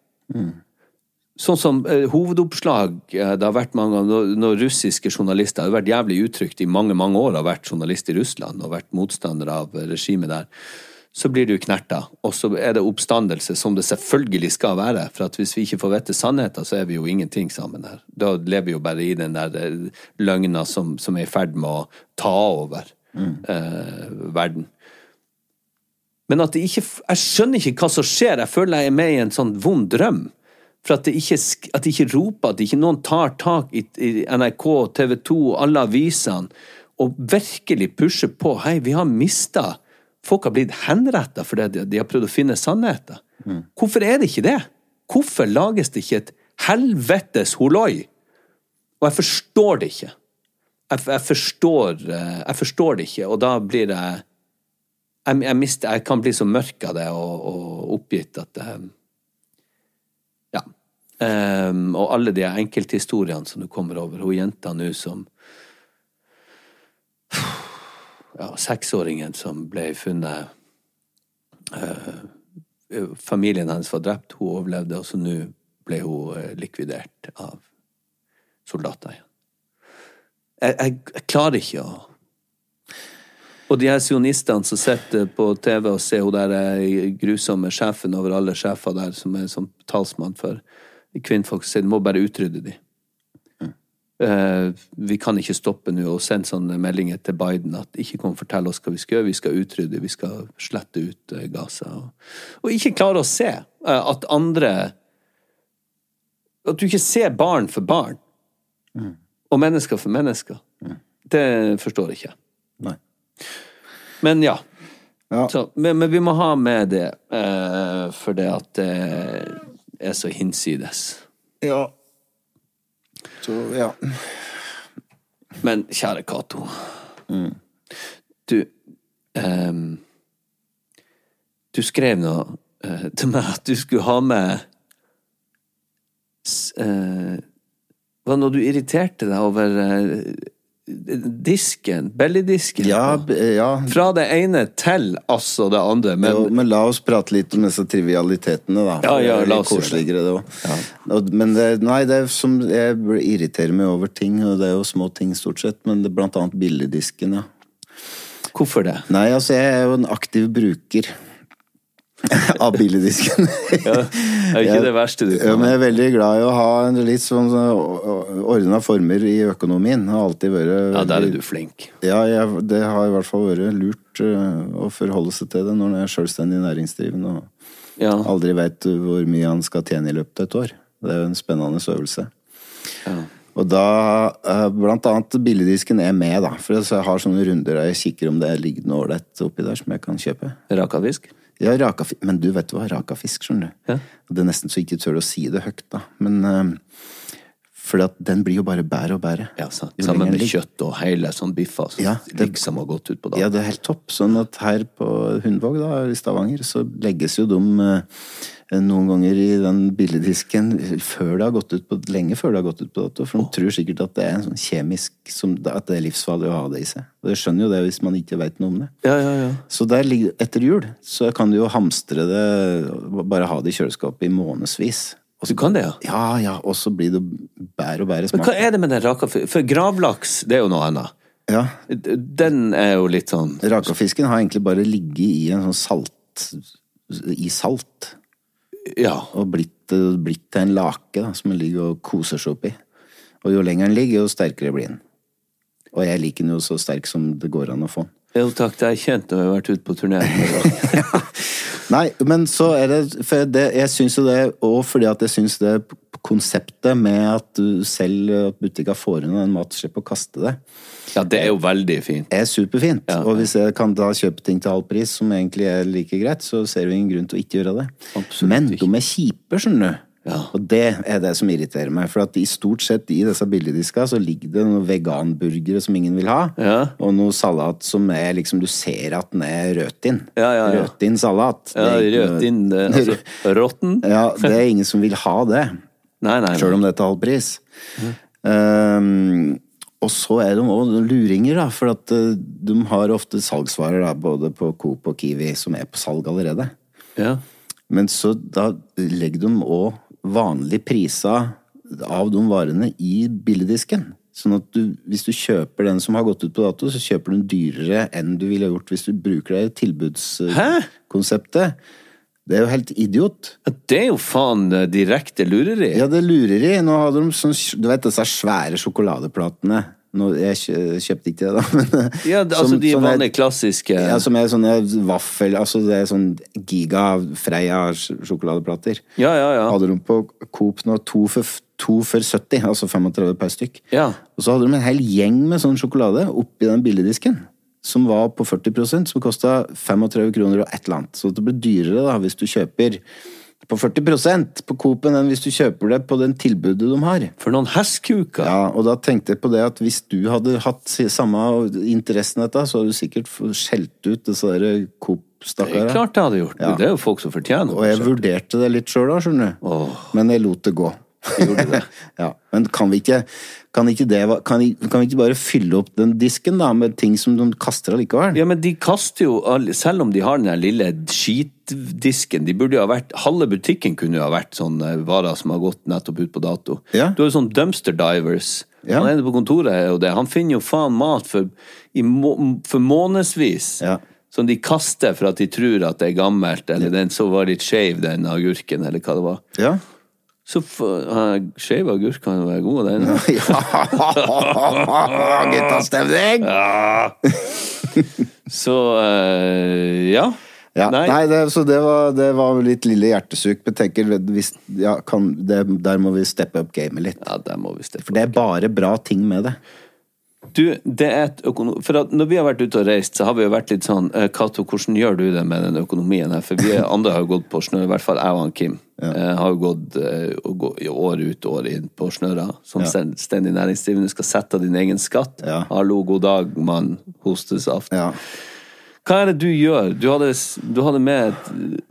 Sånn som eh, hovedoppslag eh, det har vært mange når, når russiske journalister det har vært jævlig uttrykt i mange mange år har vært journalist i Russland og vært motstander av eh, regimet der, så blir du knerta. Og så er det oppstandelse, som det selvfølgelig skal være. For at hvis vi ikke får vite sannheten, så er vi jo ingenting sammen her. Da lever vi jo bare i den der eh, løgna som, som er i ferd med å ta over eh, verden. Men at det ikke Jeg skjønner ikke hva som skjer. Jeg føler jeg er med i en sånn vond drøm. For at det ikke, at det ikke roper, at ikke noen tar tak i, i NRK, TV 2, alle avisene, og virkelig pusher på. Hei, vi har mista Folk har blitt henretta fordi de, de har prøvd å finne sannheten. Hvorfor er det ikke det? Hvorfor lages det ikke et helvetes holoi? Og jeg forstår det ikke. Jeg, jeg, forstår, eh, jeg forstår det ikke, og da blir det jeg, jeg, mister, jeg kan bli så mørk av det og, og oppgitt at eh, Ja. Ehm, og alle de enkelthistoriene som du kommer over. Hun jenta nå som ja, Seksåringen som ble funnet uh, Familien hennes var drept, hun overlevde, og så nå ble hun eh, likvidert av soldater igjen. Jeg, jeg, jeg klarer ikke å og de her sionistene som sitter på TV og ser hun der eh, grusomme sjefen over alle sjefer der, som er som talsmann for kvinnfolk, sier du må bare utrydde de. Uh, vi kan ikke stoppe nå og sende sånne meldinger til Biden at ikke kom og fortell oss hva vi skal gjøre, vi skal utrydde, vi skal slette ut uh, Gaza. Og, og ikke klare å se uh, at andre At du ikke ser barn for barn. Og mennesker for mennesker. Det forstår jeg ikke. nei. Men ja. Ja. Så, men, men vi må ha med det, eh, for det at er så hinsides. Ja. Så, ja. Men kjære Cato. Du um, Du skrev nå uh, til meg at du skulle ha med s- eh, Var det noe du irriterte deg over eh, disken? Bellydisken? Ja, ja. Fra det ene til altså det andre. Men Jo, men la oss prate litt om disse trivialitetene, da. Ja, ja, la oss koseligere, det òg. Men det, nei, det er som Jeg irriterer meg over ting, og det er jo små ting stort sett, men det er blant annet billedisken, ja. hvorfor det? Nei, altså, jeg er jo en aktiv bruker av billedisken. Er ikke det verste du Ja, men jeg er veldig glad i å ha en litt sånn ordna former i økonomien. Har alltid vært Ja, der er du flink. Ja, jeg, det har i hvert fall vært lurt eh, å forholde seg til det når en er selvstendig næringsdrivende og Ja. aldri veit hvor mye han skal tjene i løpet av et år. Det er jo en spennende øvelse. Ja. Og da, eh, blant annet billedisken er med, da. For jeg har sånne runder der jeg kikker om det ligger noe ålreit oppi der som jeg kan kjøpe. Rakafisk? Ja, raka fisk. Men du vet hva raka fisk, skjønner du. Ja. Det er nesten så ikke tør å si det høyt, da. Men eh, For den blir jo bare bedre og bedre. Ja, sant. Sammen med kjøtt og hele sånn biffer som Ja, det- liksom har gått ut på Ja, det er helt topp. Sånn at her på Hundvåg da, i Stavanger, så legges jo de eh, noen ganger i den billedisken før det har gått ut på, lenge før det har gått ut på dato. For de tror sikkert at det er en sånn kjemisk som, At det er livsfarlig å ha det i seg. Og jeg skjønner jo det hvis man ikke vet noe om det. Ja, ja, ja. Så der ligger, etter jul så kan du jo hamstre det, bare ha det i kjøleskapet i månedsvis. Og Du så- kan det, ja? Ja, ja, og så blir det bedre og bedre Men hva er det med den raka For gravlaks, det er jo noe annet. Ja, Den er jo litt sånn Rakafisken har egentlig bare ligget i en sånn salt i salt. Ja. Og blitt, blitt til en lake da, som den ligger og koser seg oppi. Og jo lenger den ligger, jo sterkere blir den. Og jeg liker den jo så sterk som det går an å få den. Jo takk, det er kjent når jeg har vært ute på turné. Nei, men så er det For det, jeg syns jo det òg fordi at jeg syns det konseptet med at du selv, at butikker får inn en mat, slipper å kaste det, Ja, det er jo veldig fint. er superfint. Ja, Og hvis jeg kan da kjøpe ting til halv pris, som egentlig er like greit, så ser vi ingen grunn til å ikke gjøre det. Absolutt Men ikke. de er kjipe, skjønner du. Ja. Og det er det som irriterer meg. For at i stort sett i disse billigdiska så ligger det noen veganburgere som ingen vil ha, Ja. og noe salat som er liksom Du ser at den er røtin. Ja, ja, ja. Rødt salat. Ja, Det ikke rødt noe- eh, Altså råtten? Ja, det er ingen som vil ha det. Nei, nei. Sjøl om det er til halv pris. Ehm, og så er de òg luringer, da, for at eh, de har ofte salgsvarer da, både på Coop og Kiwi som er på salg allerede. Ja. Men så da legger de òg vanlige priser av de varene i billigdisken. Sånn at du, hvis du kjøper den som har gått ut på dato, så kjøper du den dyrere enn du ville gjort hvis du bruker det i tilbudskonseptet. Det er jo helt idiot. Det er jo faen eh, direkte lureri. Ja, det er lureri. Nå hadde de sånn, du vet disse svære sjokoladeplatene. Nå, jeg kjøpte ikke det, da. Men, Ja, det- altså som- de vanlige klassiske Ja, som er sånne vaffel Altså det er sånn giga Freia sjokoladeplater. Ja, ja, ja. Hadde de på Coop nå to for, to for 70, altså 35 per stykk. Ja. Og så hadde de en hel gjeng med sånn sjokolade oppi den billigdisken. Som var på 40% som kosta 35 kroner og et eller annet. Så det blir dyrere da hvis du kjøper på 40% på Coop-en enn hvis du kjøper det på den tilbudet de har. For noen hestkuker. Ja, og da tenkte jeg på det at hvis du hadde hatt samme interessen i dette, så hadde du sikkert skjelt ut disse der Det Coop-stakkarene. klart jeg hadde gjort det. Ja. Det er jo folk som fortjener Og jeg vurderte det litt sjøl da, skjønner du. Men jeg lot det gå. Ja, Men kan vi ikke kan ikke, det, kan, vi- kan vi ikke bare fylle opp den disken da med ting som de kaster allikevel? Ja, men de kaster jo, selv om de har den der lille skitdisken, de burde jo ha vært, halve butikken kunne jo ha vært sånne varer som har gått nettopp ut på dato. Ja. Du har jo sånn dumpster divers. Ja. Han er på kontoret og det. Han finner jo faen mat for, i må, for månedsvis. Ja. Som de kaster for at de tror at det er gammelt, eller den så var litt skeiv, den agurken, eller hva det var. Ja. Så skeiv agurk kan jo være god, den. ja. Guttastemning! Så uh, ja. Ja, nei, Nei. det, så det var, det var litt lille hjertesuk. Men tenker, hvis, ja, kan, det, der må vi steppe opp gamet litt. Ja, der må vi steppe For det er bare bra ting med det. Du, det er et økonom... For når vi har vært ute og reist, så har vi jo vært litt sånn eh, Cato, hvordan gjør du det med den økonomien her? For vi andre har jo gått på snø, i hvert fall jeg og han Kim. Ja. har jo gått eh, år ut og år inn på snøra. Som Ja. stendig næringsdrivende skal sette av din egen skatt. Ja. Hallo, god dag, mann. Hostesaft. Ja. Hva er det du gjør? Du hadde, du hadde med et,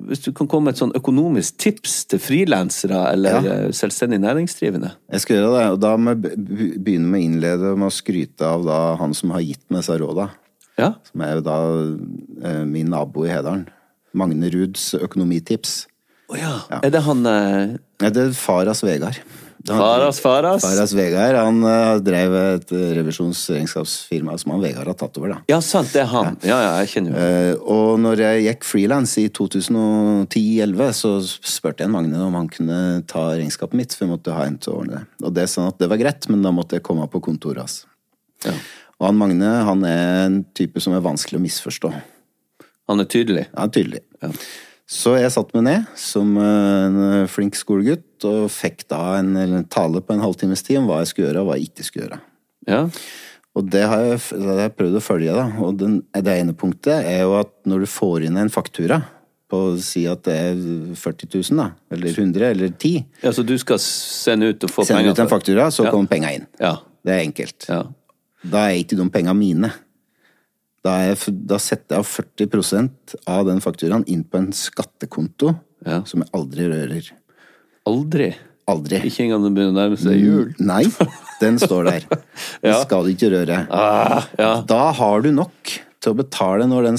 Hvis du kan komme med et sånn økonomisk tips til frilansere eller Ja. eh, selvstendig næringsdrivende? Jeg skal gjøre det, og da må jeg begynne med å innlede med å skryte av da han som har gitt meg disse råda. Ja? Som er jo da eh, min nabo i Hedalen. Magne Ruds økonomitips. Å ja. Er det han eh, det er Faras Vegard. Han- Faras Faras? Faras Vegard, han eh, drev et revisjonsregnskapsfirma som han Vegard har tatt over, da. Ja, sant, det er han. Ja, ja, jeg kjenner jo Eh, og når jeg gikk frilans i 2010-2011, så spurte jeg Magne om han kunne ta regnskapet mitt, for jeg måtte ha en til å ordne det. Og det sa han at det var greit, men da måtte jeg komme på kontoret hans. Ja. Og han Magne han er en type som er vanskelig å misforstå. Han er tydelig. Ja, tydelig. Ja. Så jeg satte meg ned som en flink skolegutt og fikk da en, tale på en halvtimes tid om hva jeg skulle gjøre og hva jeg ikke skulle gjøre. Ja. Og det har jeg, det har jeg prøvd å følge, da. Og den, det ene punktet er jo at når du får inn en faktura på å si at det er 40 000, da. Eller 100, eller 10. Ja, så du skal sende ut og få penger ut en faktura, så Ja. kommer penga inn. Ja. Det er enkelt. ja. Da er ikke de penga mine. Da, er, jeg- da setter jeg av 40% av den fakturaen inn på en skattekonto Ja. som jeg aldri rører. Aldri. Aldri. Ikke engang det begynner å nærme seg jul. Nei, den står der. Den Ja. skal du ikke røre. Ah, ja. Da har du nok til å betale når den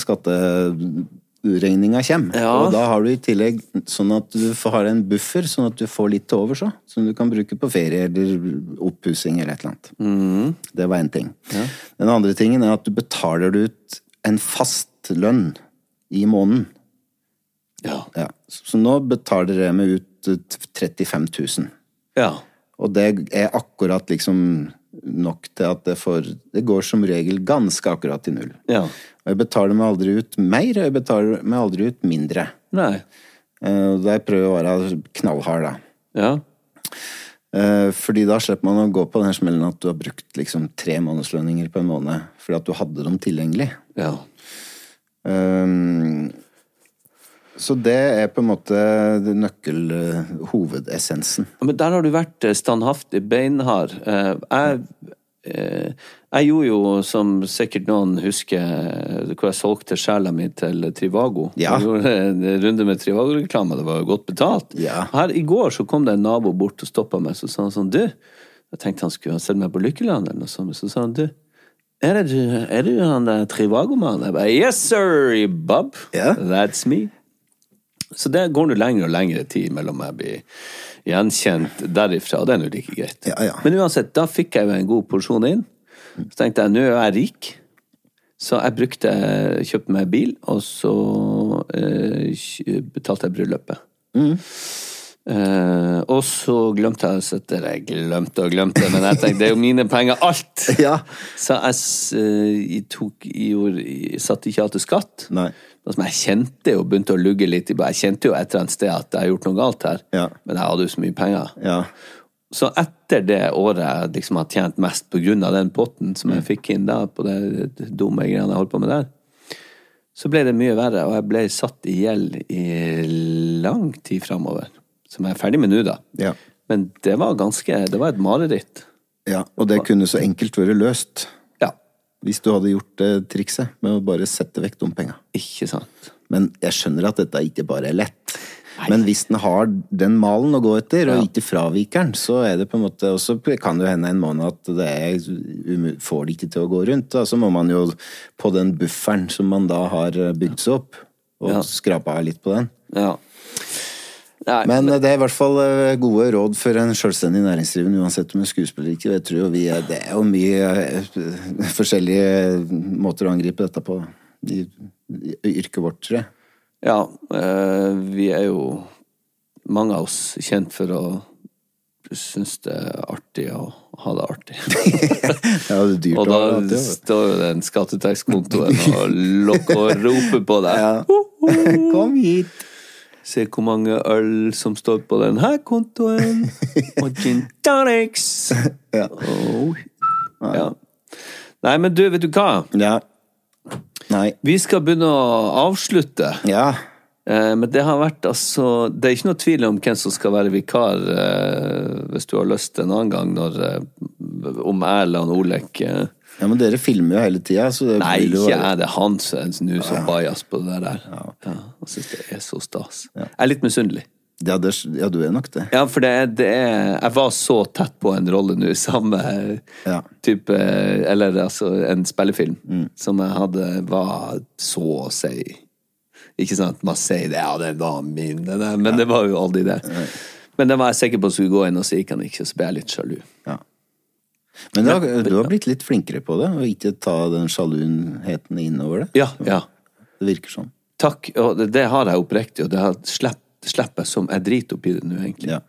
skatteregninga kommer. Ja. Og da har du i tillegg sånn at du har en buffer, sånn at du får litt til overs òg. Som du kan bruke på ferie eller oppussing eller et eller annet. Mm. Det var én ting. Den andre tingen er at du betaler ut en fast lønn i måneden. Ja. Ja. Så nå betaler jeg meg ut eh, 35 000. ja. Og det er akkurat liksom nok til at det får Det går som regel ganske akkurat til null. Ja. Og jeg betaler meg aldri ut mer, og jeg betaler meg aldri ut mindre. Nei. Eh, Der prøver jeg å være knallhard, da. Ja. Eh, Fordi da slipper man å gå på den smellen at du har brukt liksom tre månedslønninger på en måned fordi at du hadde dem tilgjengelig. Ja. Um, så det er på en måte nøkkel eh, hovedessensen. Men der har du vært standhaftig, beinhard. Jeg, jeg gjorde jo, som sikkert noen husker, eh, hvor jeg solgte sjela mi til Trivago. Ja. Jeg gjorde en runde med Trivago-reklame, det var jo godt betalt. Ja. Her i går så kom det en nabo bort og stoppa meg, så sa han sånn, du Jeg tenkte han skulle ha sett meg på Lykkeland eller noe sånt, så sa han, du er det du, er du han der Trivago-mannen? Jeg bare, yes sir, Bob. Yeah. That's me. Så det går nå lenger og lengre tid mellom jeg blir gjenkjent derifra, og det er nå like greit. Ja, ja. Men uansett, da fikk jeg jo en god porsjon inn. Så tenkte jeg, nå er jeg rik. Så jeg brukte, kjøpte meg bil, og så eh, betalte jeg bryllupet. Eh, og så glemte jeg sette Jeg glemte og glemte, men jeg tenkte det er jo mine penger, alt! Ja. Så jeg, s- tok, jeg gjorde, jeg satte ikke av til skatt. Nei. Noe som jeg kjente jo begynte å lugge litt i Jeg kjente jo et eller annet sted at jeg har gjort noe galt her, Ja. men jeg hadde jo så mye penger. Ja. Så etter det året jeg liksom har tjent mest på grunn av den potten som jeg fikk inn da, på det dumme greiene jeg holdt på med der, så ble det mye verre, og jeg ble satt i gjeld i lang tid framover. Som jeg er ferdig med nå, da. Ja. Men det var ganske Det var et mareritt. ja. Og det kunne så enkelt vært løst Ja, hvis du hadde gjort det trikset med å bare sette vekk de penga. Ikke sant. Men jeg skjønner at dette ikke bare er lett. Men hvis den har den malen å gå etter, og Ja. ikke fraviker den, så er det på en måte Og så kan det hende en måned at det er får det ikke til å gå rundt. Da. Så må man jo på den bufferen som man da har bygd seg opp, og Ja. av litt på den. Ja. Nei, Men det er i hvert fall eh, gode råd for en selvstendig næringsdrivende, uansett om du er skuespiller eller ikke. Jeg tror vi er, det er jo mye eh, forskjellige måter å angripe dette på De yrket vårt, tror jeg. Ja, eh, vi er jo mange av oss kjent for å synes det er artig å ha det artig. Ja, det er dyrt Og å da ha det. står jo den skattetekstkontoen og lokker og roper på deg. Ja. Kom hit! Se hvor mange øl som står på denne kontoen. Og gin tonics. Ja. Oh. Ja. Nei, men du, vet du hva? Ja. Nei. Vi skal begynne å avslutte. Ja. Eh, Men det har vært altså Det er ikke noe tvil om hvem som skal være vikar, eh, hvis du har lyst en annen gang, når, eh, om Erland Olek ja, men dere filmer jo hele tida, så det Nei, ikke jeg. Det er han som er nå så bajas på det der. Ja, Jeg syns det er så stas. Jeg er litt misunnelig. Ja, det, ja, du er nok det. Ja, for det, det er Jeg var så tett på en rolle nå, samme Ja. type Eller altså en spillefilm, Mm. som jeg hadde var så å si Ikke sant, man sier det, ja, det var min, det der, men det var jo aldri det. Men det var jeg sikker på skulle gå inn, og så gikk han ikke, så ble jeg litt sjalu. Ja. Men du har, du har blitt litt flinkere på det, og ikke ta den sjalunheten innover det. Ja, ja. Det virker sånn. Takk, og det, har jeg oppriktig, og det har slepp, slipper jeg som Jeg driter oppi det nå, egentlig. Ja.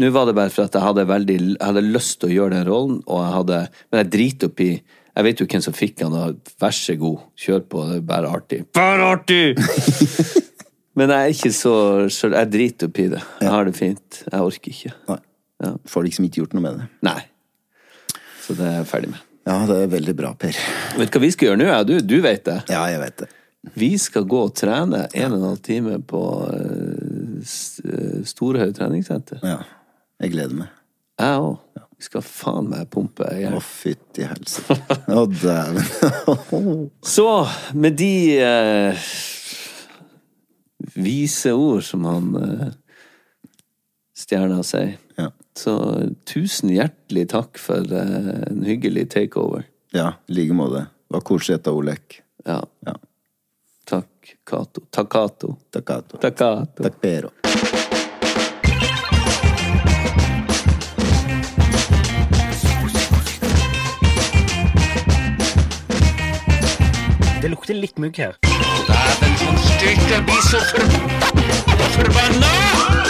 Nå var det bare for at jeg hadde veldig Jeg hadde lyst til å gjøre den rollen, og jeg hadde Men jeg driter oppi Jeg vet jo hvem som fikk han, og vær så god, kjør på, det er bare artig. Bare artig! Men jeg er ikke så sjøl. Jeg driter oppi det. Jeg har det fint. Jeg orker ikke. Nei. Ja. Får liksom ikke gjort noe med det. Nei. Så det er jeg ferdig med. Ja, det er veldig bra, Per. Vet du hva vi skal gjøre nå? Ja, du, du vet det. Ja, jeg vet det. Vi skal gå og trene en og en halv time på eh, Storhaug treningssenter. Ja. Jeg gleder meg. Jeg òg. Vi skal faen meg pumpe øyet. Å, fytti helsike. Å, dæven. Så, med de eh, vise ord som han eh, stjerna sier, Ja. så tusen hjertelig takk for eh, en hyggelig takeover. Ja, i like måte. Det var koselig etter Olek. Ja. Ja. Takato. Takato. Takkato. Takato. Takpero. Det lukter litt mugg her. Dæven, sånn styrt, jeg blir så for... forbanna!